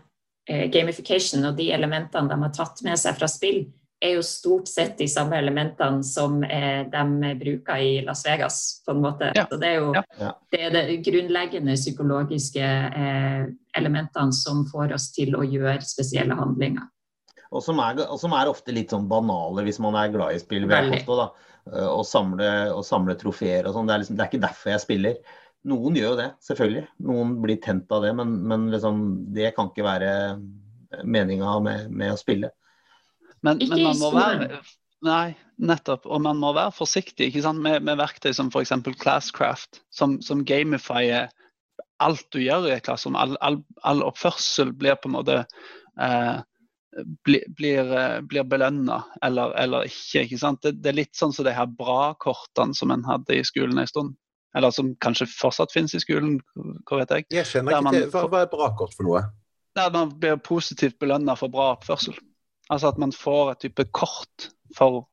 eh, gamification og de elementene de har tatt med seg fra spill, er jo stort sett de samme elementene som eh, de bruker i Las Vegas, på en måte. Ja. Så det er jo ja. det, er det grunnleggende psykologiske eh, elementene som får oss til å gjøre spesielle handlinger. Og som, er, og som er ofte litt sånn banale hvis man er glad i spill. Påstå, eh, og, samle, samle trofeer og sånn. Det, liksom, det, er ikke derfor jeg spiller. Noen gjør jo det, selvfølgelig. Noen blir tent av det, men, men liksom, det kan ikke være meninga med, med å spille. Men, men man må være Nei, nettopp. Og man må være forsiktig ikke sant? Med, med verktøy som f.eks. Classcraft, som, som gamifier alt du gjør i et klasserom. All, all, all, oppførsel blir på en måte eh, blir, blir, eh, blir belønna eller, eller, ikke. ikke sant? Det, det, er litt sånn som de her bra-kortene som en hadde i skolen en stund. Eller som kanskje fortsatt finnes i skolen, hva vet jeg. Jeg kjenner ikke til, Hva, hva er bra-kort for noe? Der man blir positivt belønna for bra oppførsel. Altså at man får et type kort for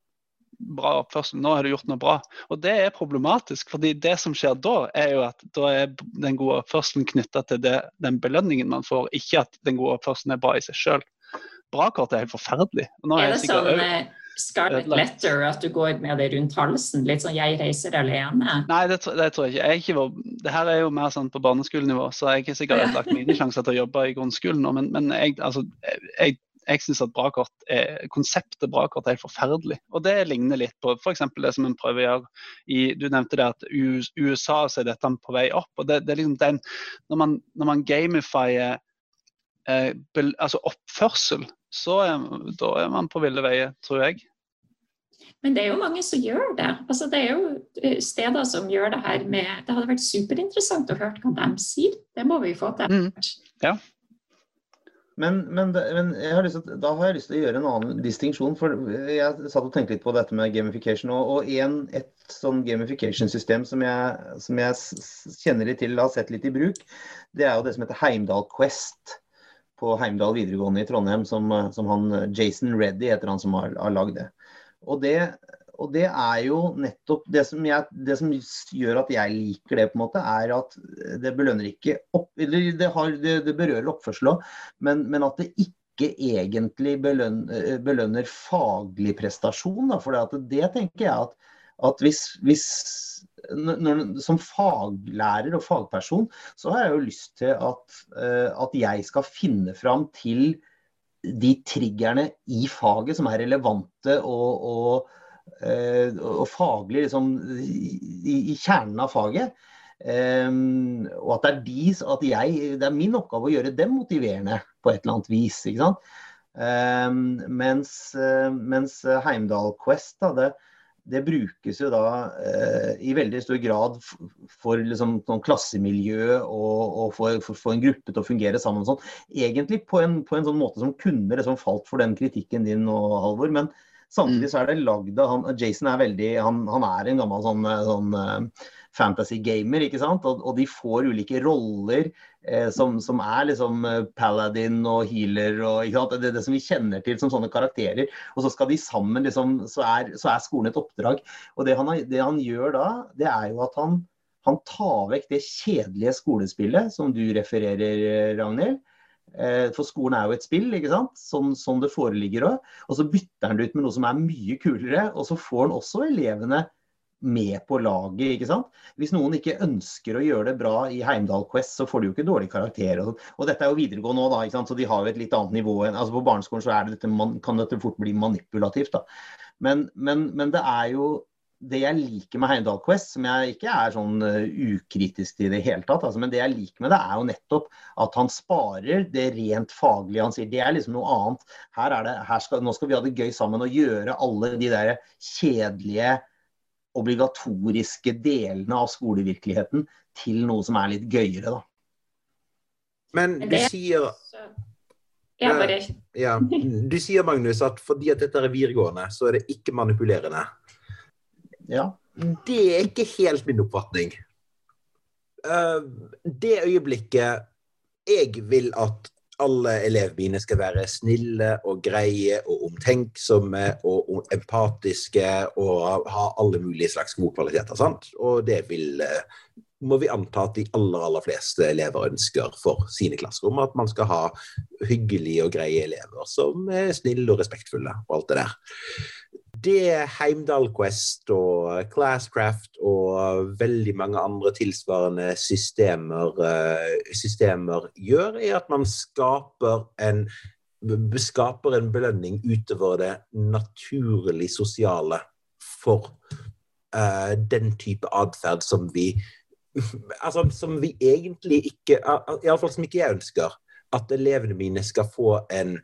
bra oppførsel. Nå har du gjort noe bra. Og det er problematisk, fordi det som skjer da, er jo at da er den gode oppførselen knytta til det, den belønningen man får, ikke at den gode oppførselen er bra i seg sjøl. Brakort er helt forferdelig. er det sånn eh, Scarlet Letter, at du går med det rundt halsen? Litt sånn 'jeg reiser alene'? Nei, det, det tror jeg ikke. Jeg ikke var, det her er jo mer sånn på barneskolenivå, så jeg har ikke sikkert lagt mine sjanser til å jobbe i grunnskolen nå. Men, men jeg, altså, jeg jeg syns at brakort er, konseptet brakort er helt forferdelig. Og det ligner litt på f.eks. det som en prøver å gjøre i Du nevnte det at USA så er dette på vei opp. og det, det er liksom den, Når man, når man gamifier eh, altså oppførsel, så er, da er man på ville veier, tror jeg. Men det er jo mange som gjør det. Altså, det er jo eh, steder som gjør det her med Det hadde vært superinteressant å høre hva de sier. Det må vi få til. Mm. Ja. Men, men, men har til, da har jeg lyst til å gjøre en annen distinksjon. For jeg satt og tenkte litt på dette med gamification. Og, og en, et sånn gamification-system som som jeg, kjenner litt til har sett litt i bruk, det er jo det som heter Heimdal Quest på Heimdal videregående i Trondheim. Som, som han, Jason Reddy heter han som har, har lagd det. Og det og det er jo nettopp det som, jeg, det som, gjør at jeg liker det, på en måte, er at det belønner ikke opp, eller det, har, det, det berører oppførsel òg, men, men, at det ikke egentlig belønner, belønner faglig prestasjon. For det tenker jeg at, at hvis, hvis når, som faglærer og fagperson, så har jeg jo lyst til at, eh, at jeg skal finne fram til de triggerne i faget som er relevante og, og Eh, og faglig liksom, i, i, kjernen av faget. Um, og at det er de, at jeg, det er min oppgave å gjøre dem motiverende på et eller annet vis. ikke sant? Um, mens, uh, mens Heimdal Quest da, det, det, brukes jo da uh, i veldig stor grad for liksom, sånn klassemiljø og, og for, for, for, en gruppe til å fungere sammen. Sånn. Egentlig på en, på en, sånn måte som kunne liksom, falt for den kritikken din nå, Halvor. men Samtidig mm. så er det lagd av han, Jason er veldig han, han, er en gammel sånn, sånn uh, fantasy gamer, ikke sant. Og, og de får ulike roller eh, som, som, er liksom uh, paladin og healer og ikke sant? Det, det som vi kjenner til som sånne karakterer. Og så skal de sammen liksom Så er, så er skolen et oppdrag. Og det han, det han gjør da, det er jo at han, han tar vekk det kjedelige skolespillet som du refererer, Ragnhild. Eh, for skolen er jo et spill, ikke sant? Sånn, sånn det foreligger òg. Og så bytter han det ut med noe som er mye kulere, og så får han også elevene med på laget. ikke sant? Hvis noen ikke ønsker å gjøre det bra i Heimdal Quest, så får de jo ikke dårlige karakterer. Og, og dette er jo videregående òg, ikke sant? så de har jo et litt annet nivå. enn, altså På barneskolen så det dette, kan dette fort bli manipulativt. da. Men, men, men det er jo det jeg liker med Heimdal Quest, som jeg ikke er sånn uh, ukritisk til i det hele tatt, altså, men det jeg liker med det, er jo nettopp at han sparer det rent faglige. Han sier det er liksom noe annet. Her er det, her skal, nå skal vi ha det gøy sammen og gjøre alle de der kjedelige, obligatoriske delene av skolevirkeligheten til noe som er litt gøyere, da. Men du sier ja, bare... ja, Du sier, Magnus, at fordi at dette er videregående, så er det ikke manipulerende. Ja. Det er ikke helt min oppfatning. Uh, det øyeblikket jeg vil at alle elevene mine skal være snille og greie og omtenksomme og empatiske og ha alle mulige slags gode kvaliteter. Sant? Og det vil, uh, må vi anta at de aller, aller fleste elever ønsker for sine klasserom. At man skal ha hyggelige og greie elever som er snille og respektfulle og alt det der det Heimdal Quest og Classcraft og veldig mange andre tilsvarende systemer, eh, systemer gjør, er at man skaper en, skaper en belønning utover det naturlig sosiale for uh, den type atferd som vi Altså som vi egentlig ikke Iallfall som ikke jeg ønsker. At elevene mine skal få en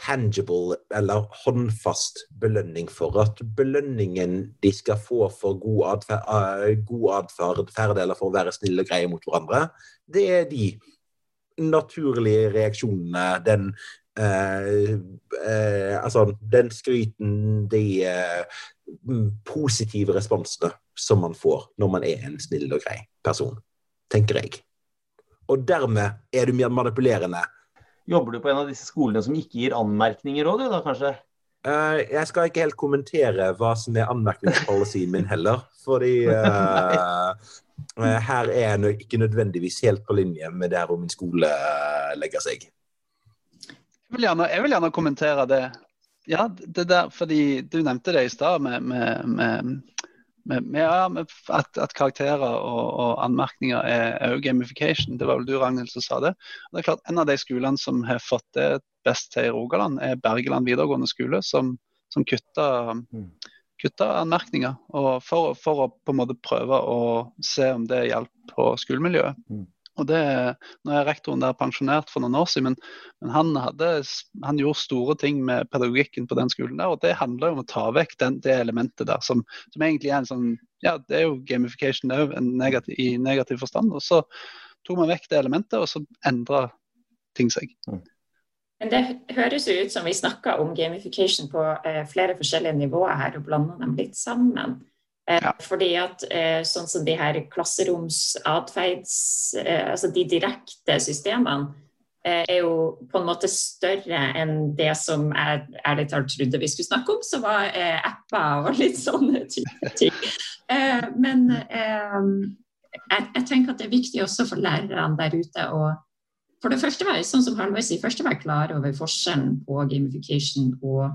tangible eller håndfast belønning for. At belønningen de skal få for god atferd, uh, god eller for å være snille og greie mot hverandre, det er de naturlige reaksjonene, den eh, eh, Altså den skryten, de positive responsene som man får når man er en snill og grei person, tenker jeg. Og dermed er du mer manipulerende Jobber du på en av disse skolene som ikke gir anmerkninger òg, du da kanskje? Uh, jeg skal ikke helt kommentere hva som er anmerkningspolicyen min heller. Fordi uh, uh, her er jeg ikke nødvendigvis helt på linje med der hvor min skole legger seg. Jeg vil, gjerne, jeg vil, gjerne, kommentere det. Ja, det der, fordi Du nevnte det i stad med, med, med med, med, ja, med at, at, karakterer og, og anmerkninger er, er, gamification. Det var vel du Ragnhild som sa det. Og det er klart En av de skolene som har fått det best til i Rogaland, er Bergeland videregående skole, som, som kutter, kutta, anmerkninger. For, for, å på en måte prøve å se om det hjelper på skolemiljøet. Mm. Og det, Nå er rektoren der pensjonert for noen år siden, men, men han, hadde, han, gjorde store ting med pedagogikken på den skolen. der, og Det handler om å ta vekk den, det elementet der, som, som, egentlig er en sånn Ja, det er jo gamification òg, negativ, i negativ forstand. og Så tok man vekk det elementet, og så endra ting seg. Mm. Men Det høres jo ut som vi snakker om gamification på eh, flere forskjellige nivåer her, og blander dem litt sammen. Eh, ja. Fordi at eh, sånn som de her klasseromsatferds... Eh, altså de direkte systemene er jo på en måte større enn det som jeg ærlig talt trodde vi skulle snakke om, som var eh, apper og litt sånne type ting. Eh, men jeg, tenker at det er viktig også for lærerne der ute å for det første være, sånn som Halvor sier, først være klar over forskjellen på gamification og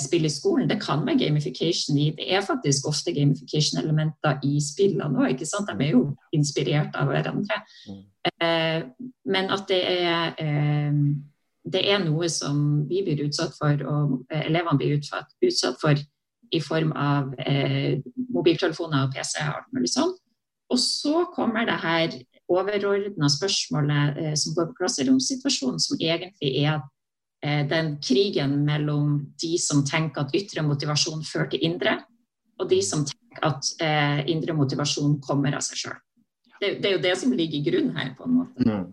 spill i skolen. Det kan være gamification i Det er faktisk ofte gamification-elementer i spillene òg. De er jo inspirert av hverandre. Mm. Eh, men at det er, eh, det er noe som vi blir utsatt for, og eh, elevene blir utsatt, utsatt for i form av eh, mobiltelefoner og PC-er og alt mulig sånn. Og så kommer det her overordna spørsmålet eh, som går på klasseromssituasjonen, som egentlig er Eh, den krigen mellom de som tenker at ytre motivasjon fører til indre, og de som tenker at eh, indre motivasjon kommer av seg sjøl. Det, det, er jo det som ligger i grunnen her, på en måte. Mm.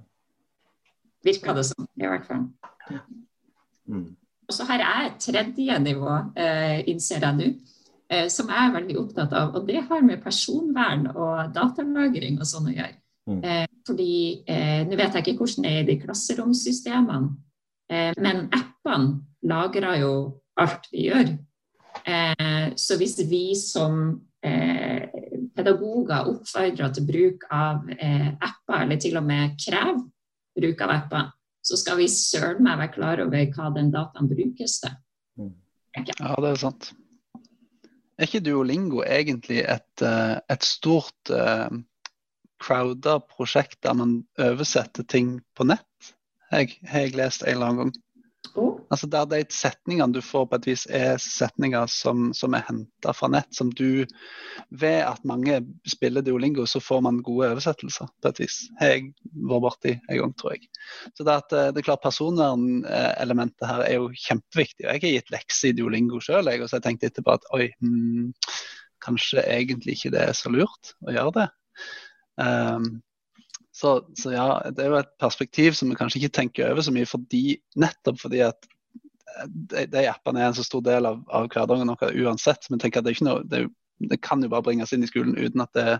Virker det som, i hvert fall. Mm. Og så har jeg et tredje nivå, eh, innser jeg nå, eh, som jeg er veldig opptatt av. Og det har med personvern og datalagring og sånn å gjøre. Mm. Eh, fordi eh, nå vet jeg ikke hvordan det er i de klasseromssystemene. Eh, men appene lagrer jo alt vi gjør. Eh, så hvis vi som eh, pedagoger oppfordrer til bruk av apper, eller til og med krever bruk av apper, så skal vi søren meg være klar over hva den dataen brukes til. Okay. Ja, det er sant. Er ikke Duolingo egentlig et, et stort uh, crowda prosjekt der man oversetter ting på nett? Jeg, har jeg lest en eller annen gang. Oh. Altså Der de setningene du får på et vis er setninger som, som er henta fra nett, som du Ved at mange spiller Duolingo, så får man gode oversettelser på et vis. Har jeg vært borti en gang, tror jeg. Så det, at, eh, det er klart Personvernelementet her er jo kjempeviktig. Jeg har gitt lekser i Duolingo sjøl, og så har jeg tenkt etterpå at oi, hmm, kanskje egentlig ikke det er så lurt å gjøre det. Um, så, så, ja, det er jo et perspektiv som vi kanskje ikke tenker over så mye, fordi, nettopp fordi at eh, de, de appene er en så stor del av, av hverdagen vår uansett. Men tenker at det, noe, det, det, kan jo bare bringes inn i skolen uten at det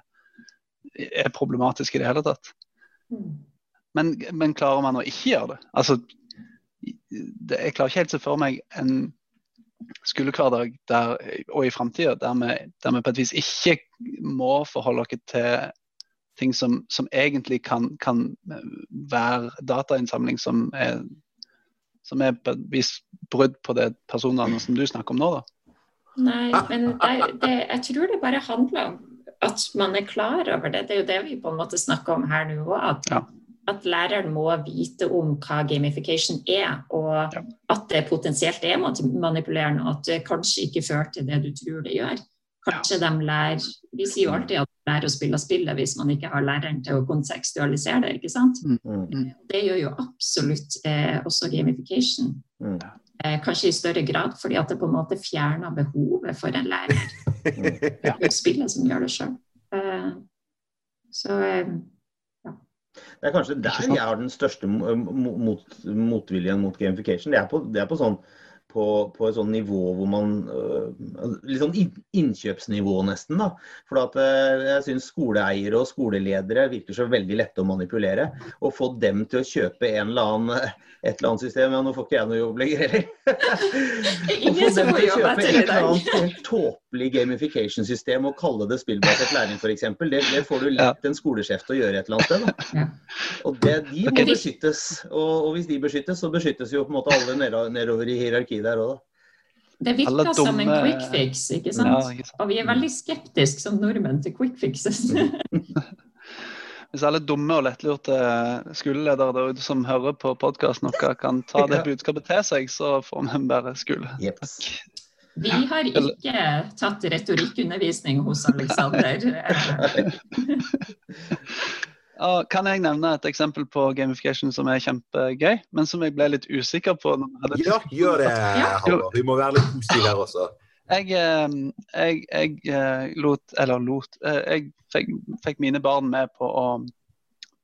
er problematisk i det hele tatt. Mm. Men, men klarer man å ikke gjøre det? Altså, det, jeg klarer ikke helt å se for meg en skolehverdag og i framtida der, der, vi på et vis ikke må forholde oss til ting som, som egentlig kan, kan, være datainnsamling som er, som er på et vis brudd på det personene som du snakker om nå, da? Nei, men det, det, jeg tror det bare handler om at man er klar over det. Det er jo det vi på en måte snakker om her nå òg. At, ja. at, læreren må vite om hva gamification er, og ja. at det potensielt er manipulerende, og at det kanskje ikke fører til det du tror det gjør. Kanskje de lærer Vi sier jo alltid at de lærer å spille spillet hvis man ikke har læreren til å kontekstualisere det. ikke sant? Mm. mm. Det gjør jo absolutt eh, også gamification. Mm. Eh, kanskje i større grad fordi at det på en måte fjerner behovet for en lærer. Det er spillet som gjør det sjøl. Eh, så eh, ja. Det er kanskje der jeg har den største mot, motviljen mot gamification. Det er på, det er på sånn på, på, et sånn nivå hvor man øh, Litt sånn innkjøpsnivå, nesten. da. For at, øh, jeg syns skoleeiere og skoleledere virker så veldig lette å manipulere. Og få dem til å kjøpe en eller annen, et eller annet system Ja, nå får ikke jeg noe jobb lenger heller. Å få dem til å kjøpe et eller annet tåpelig gamification-system og kalle det spillbasert læring f.eks., det, det får du lett en skolesjef til å gjøre et eller annet sted. da. Og det, De må beskyttes. Og, og hvis de beskyttes, så beskyttes jo på en måte alle nedover i hierarkiet der òg, da. Det virker dumme... som en quick fix, ikke sant? Ja, ikke sant? Og vi er veldig skeptiske som nordmenn til quick fixes. Hvis alle dumme og lettlurte skoleledere der ute som hører på podkasten vår, kan ta det budskapet til seg, så får vi en bedre skole. Yep. Vi har ikke tatt retorikkundervisning hos Aleksander. kan jeg nevne et eksempel på gamification som er kjempegøy, men som jeg ble litt usikker på? ja, gjør det, Halvor. Vi må være litt positive her også. Jeg, eh, jeg, jeg, eh, lot Eller lot eh, Jeg fikk, fikk, mine barn med på å,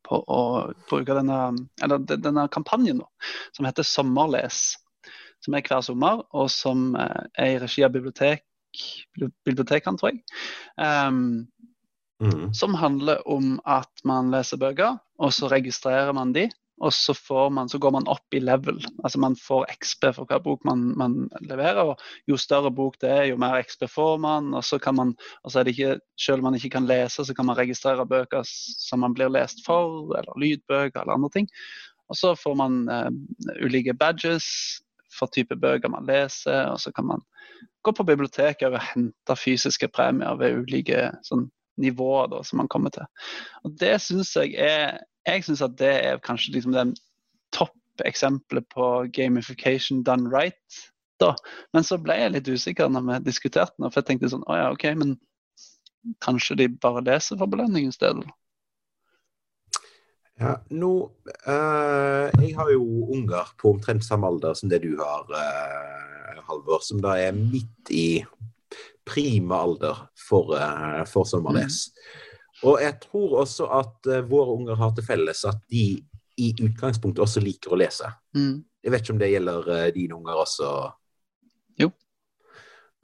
på å bruke denne, eller denne kampanjen nå, som heter Sommerles. Som er hver sommer, og som er i regi av bibliotek, bibliotekene, tror jeg. Um, Mm. Som handler om at man leser bøker, og så registrerer man de. og så, man, så, går man opp i level. Altså man får XP for hver bok man, man, leverer. og Jo større bok det er, jo mer XP får man. og så kan man, og så det ikke, Selv om man ikke kan lese, så kan man registrere bøker som man blir lest for, eller lydbøker eller andre ting. Og så får man eh, ulike badges for type bøker man leser, og så kan man gå på biblioteket og hente fysiske premier ved ulike sånn, nivåer da, som man kommer til. Og Det synes jeg er jeg synes at det er kanskje liksom det toppeksempelet på gamification done right. Da. Men så ble jeg litt usikker når vi diskuterte den, for jeg tenkte sånn Å ja, OK, men kanskje de bare leser for belønning i stedet? Ja, nå øh, Jeg har jo unger på omtrent samme alder som det du har, øh, Halvor, som da er midt i prima alder for, øh, for sommerles. Mm. Og jeg tror også at uh, våre unger har til felles at de i utgangspunktet også liker å lese. Mm. Jeg vet ikke om det gjelder uh, dine unger også? Jo.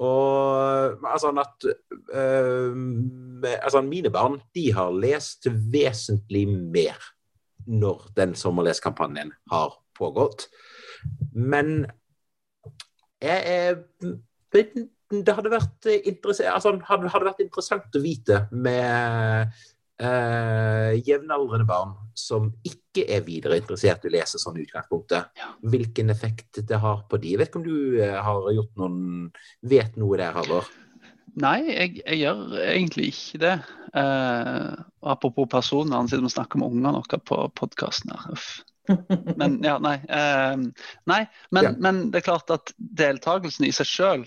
Og altså at øh, altså Mine barn de har lest vesentlig mer når den sommerleskampanjen har pågått. Men jeg er det hadde vært, altså, hadde, hadde vært interessant å vite med eh, jevnaldrende barn som ikke er videre interessert i å lese sånn utgangspunktet, utgangspunktet, hvilken effekt det har på de. Jeg vet ikke om du eh, har gjort noen vet noe der, Halvor? Nei, jeg, jeg, gjør egentlig ikke det. Eh, apropos personvern, siden vi snakker om ungene våre på podkasten her. Men ja, nei. Eh, nei men, ja. men, det er klart at deltakelsen i seg sjøl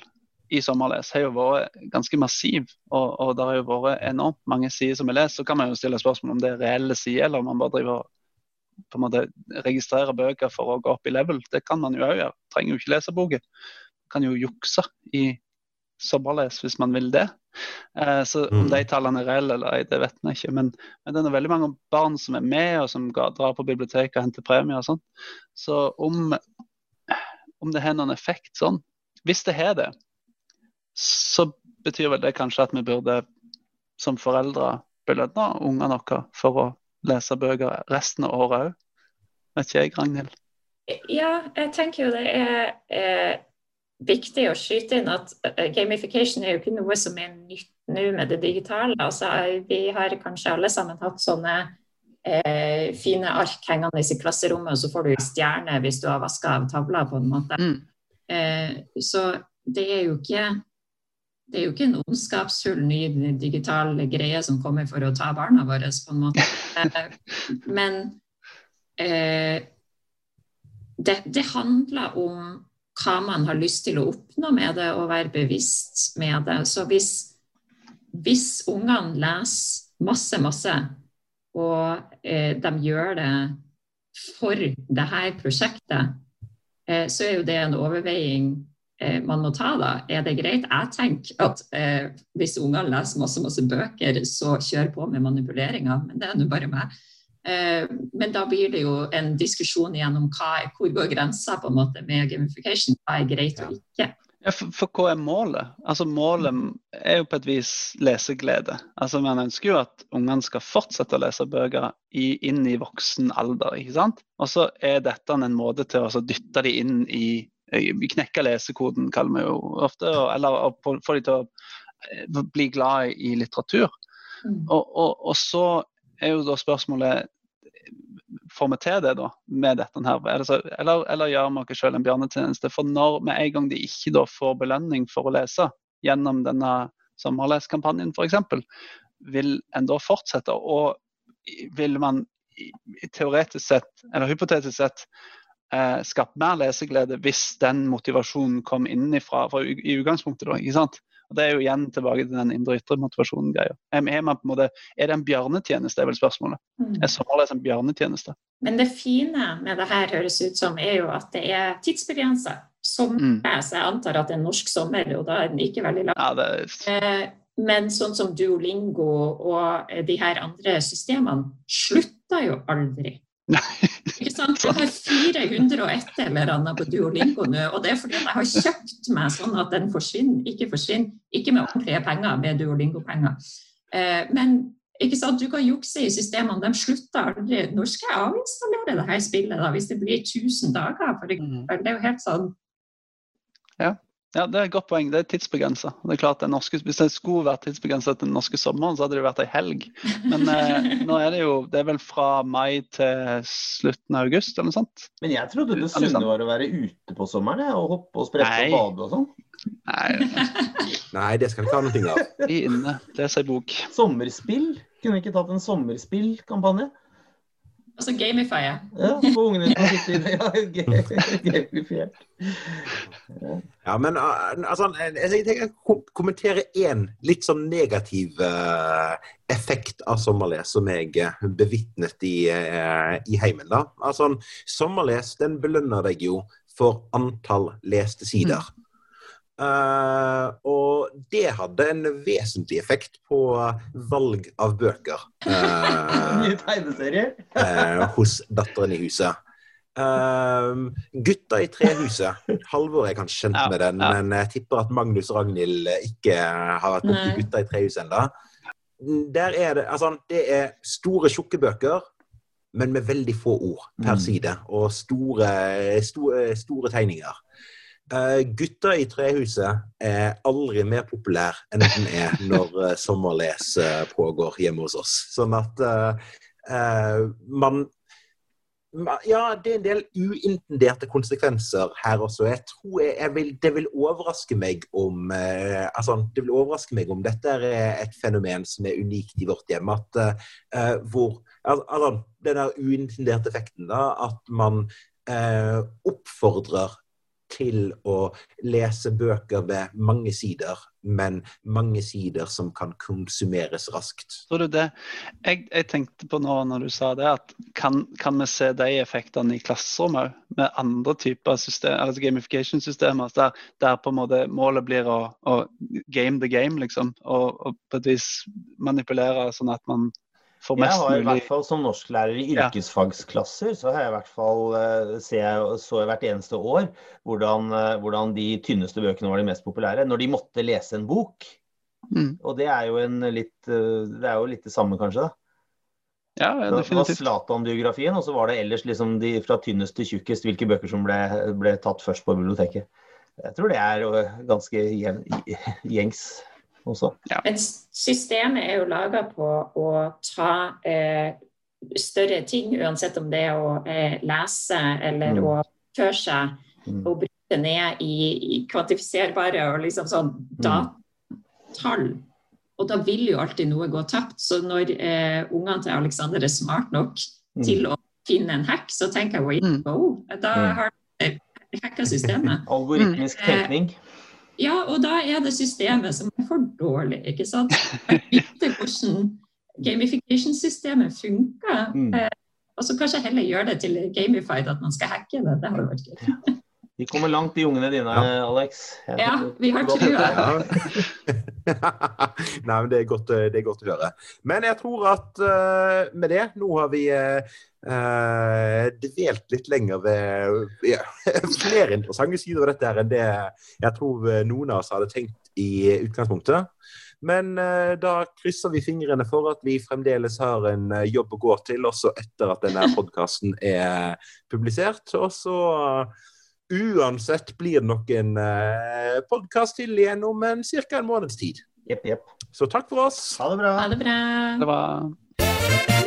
i sommerles har jo vært ganske massiv. Og, og det har jo vært enormt mange sider som er lest. Så kan man jo stille spørsmål om det er reelle sider, eller om man bare driver på en måte registrerer bøker for å gå opp i level. Det kan man jo òg gjøre. Trenger jo ikke lese boken. Kan jo jukse i sommerles hvis man vil det. Eh, så om mm. de tallene er reelle eller ei, det vet vi ikke. Men, men, det er veldig mange barn som er med, og som drar på biblioteket og henter premier og sånn. Så om, om det har noen effekt sånn, hvis det har det, så betyr vel det kanskje at vi burde som foreldre belønne ungene våre for å lese bøker resten av året òg. Vet ikke jeg, Ragnhild? Ja, jeg tenker jo det er, eh, viktig å skyte inn at uh, gamification er jo ikke noe som er nytt nå med det digitale. Altså, vi har kanskje alle sammen hatt sånne eh, fine ark hengende i klasserommet, og så får du stjerne hvis du har vaska av tavla, på en måte. Mm. Eh, så det er jo ikke det er jo ikke en ondskapsfull ny digital greie som kommer for å ta barna våre, på en måte. Eh, men eh, det, det, handler om hva man har lyst til å oppnå med det, og være bevisst med det. Så hvis, hvis ungene leser masse, masse, og eh, de gjør det for dette prosjektet, eh, så er jo det en overveiing eh, man må ta, da. Er det greit? Jeg tenker at eh, hvis ungene leser masse, masse bøker, så kjør på med manipuleringa, men det er nå bare meg. Eh, men da blir det jo en diskusjon igjen om hva, hvor går grensa på en måte med gamification. Hva er greit og ikke. Ja, for, for, hva er målet? Altså Målet er jo på et vis leseglede. Altså Man ønsker jo at ungene skal fortsette å lese bøker i, inn i voksen alder. ikke sant? Og så er dette en måte til å dytte de inn i vi knekker lesekoden, kaller vi jo ofte. Eller få de til å eh, bli glad i litteratur. Mm. Og, og, og, så er jo da spørsmålet Får vi til det da, med dette her? Det så, eller, eller, gjør vi oss selv en bjørnetjeneste? For når med en gang de ikke da får belønning for å lese gjennom denne sommerleskampanjen f.eks., vil en da fortsette? Og vil man teoretisk sett, eller hypotetisk sett, eh, skapt mer leseglede hvis den motivasjonen kom innenfra i utgangspunktet. Da, ikke sant? Og Det er jo igjen tilbake til den indre-ytre motivasjonen-greia. Er, er, er, det en bjørnetjeneste, er vel spørsmålet. Mm. Er sommerles en bjørnetjeneste? Men det fine med det her høres ut som er jo at det er tidsbegrensa. Sommerles, mm. jeg antar at det er norsk sommer, og da er den ikke veldig lang. Ja, det er... Eh, men sånn som Duolingo og de her andre systemene slutter jo aldri. Ikke sant? Jeg har 401 eller annet på Duolingo nå, og det er fordi jeg har kjøpt meg sånn at den forsvinner, ikke forsvinner. Ikke med ordentlige penger, med Duolingo-penger. Eh, men ikke sant? Du kan jukse i systemene, de slutter aldri. Når skal jeg avinstallere det her spillet, da, hvis det blir 1000 dager? For Mm. det er jo helt sånn Ja, det er et godt poeng. Det er tidsbegrensa. Hvis det skulle vært tidsbegrensa til den norske sommeren, så hadde det vært ei helg. Men eh, nå er det jo Det er vel fra mai til slutten av august, eller noe sånt? Men jeg trodde det sunne var å være ute på sommeren og hoppe og sprette Nei. og bade og sånn. Nei, Nei, det skal vi ikke ha noe av. Vi inne, leser ei bok. Sommerspill? Kunne vi ikke tatt en sommerspillkampanje? Altså gamify. Ja, for ungene som sitter sitte i det. Ja, gamifiert. Ja, men uh, altså, jeg tenker å kommentere én litt sånn negativ uh, effekt av sommerles som jeg uh, bevitnet i, uh, i heimen. da. Altså, Sommerles den belønner deg jo for antall leste sider. Uh, og det hadde en vesentlig effekt på valg av bøker. Uh, Nye tegneserier. uh, hos datteren i huset. Uh, gutta i trehuset. Halvor er kanskje kjent Ja, med den, ja. men jeg tipper at Magnus og Ragnhild ikke har vært borti. Gutta i trehuset ennå. Der er det altså, det er store, tjukke bøker, men med veldig få ord per Mm. side. Og store, store, store tegninger. Eh, gutta i trehuset er aldri mer populær enn den er når uh, sommerles uh, pågår hjemme hos oss. Sånn at eh, man Ja, det er en del uintenderte konsekvenser her også. Jeg tror jeg, vil, Det vil overraske meg om altså, Det vil overraske meg om dette er et fenomen som er unikt i vårt hjem. At hvor Altså, den der uintenderte effekten, da, at man oppfordrer til å lese bøker med mange sider, men mange sider som kan konsumeres raskt. Tror du det? Jeg, jeg tenkte på nå når du sa det, at kan, kan vi se de effektene i klasserom òg? Med andre typer system, altså gamification-systemer, der, der på en måte målet blir å, å game the game, liksom. Og, og på et vis manipulere sånn at man Jeg mest har i mulig hvert fall som norsklærer i yrkesfagsklasser, så har jeg i hvert fall eh, ser jeg, så jeg hvert eneste år hvordan, eh, hvordan de tynneste bøkene var de mest populære. Når de måtte lese en bok. Mm. Og det er jo en litt eh, Det er jo litt det samme, kanskje. da. Ja, ja, Det var. Zlatan-biografien, og så var det ellers liksom de fra tynnest til tjukkest hvilke bøker som ble, ble tatt først på biblioteket. Jeg tror det er ganske gjen- gjengs også. Men systemet er jo laga på å ta eh, større ting, uansett om det er å eh, lese eller Mm. å føre seg, Mm. og bryte ned i, i kvantifiserbare og liksom sånn datatall. Og da vil jo alltid noe gå tapt. Så når eh, ungene til Alexander er smart nok Mm. til å finne en hack, så tenker jeg Mm. wow, da Mm. har de hacka systemet. Algoritmisk tenkning. tenkning. Ja, og da er det systemet som er for dårlig, ikke sant? Jeg vite hvordan gamification-systemet funker. Mm. Eh, og så kanskje heller gjøre det til gamified at man skal hacke det. Det hadde vært gøy. De kommer langt, de ungene dine, Ja. Alex. Jeg Ja, vi har trua. Ja. Nei, men det er, godt, eh, det er godt å høre. Men jeg tror at uh, med det Nå har vi uh, dvelt litt lenger ved ja, flere interessante sider ved dette her enn det jeg tror noen av oss hadde tenkt i utgangspunktet. Men uh, da krysser vi fingrene for at vi fremdeles har en uh, jobb å gå til, også etter at denne podkasten er publisert. Og så Uansett blir det nok en uh, podkast til igjen om ca. en måneds tid. Yep, yep. Så takk for oss. Ha det bra. Ha det bra. Det var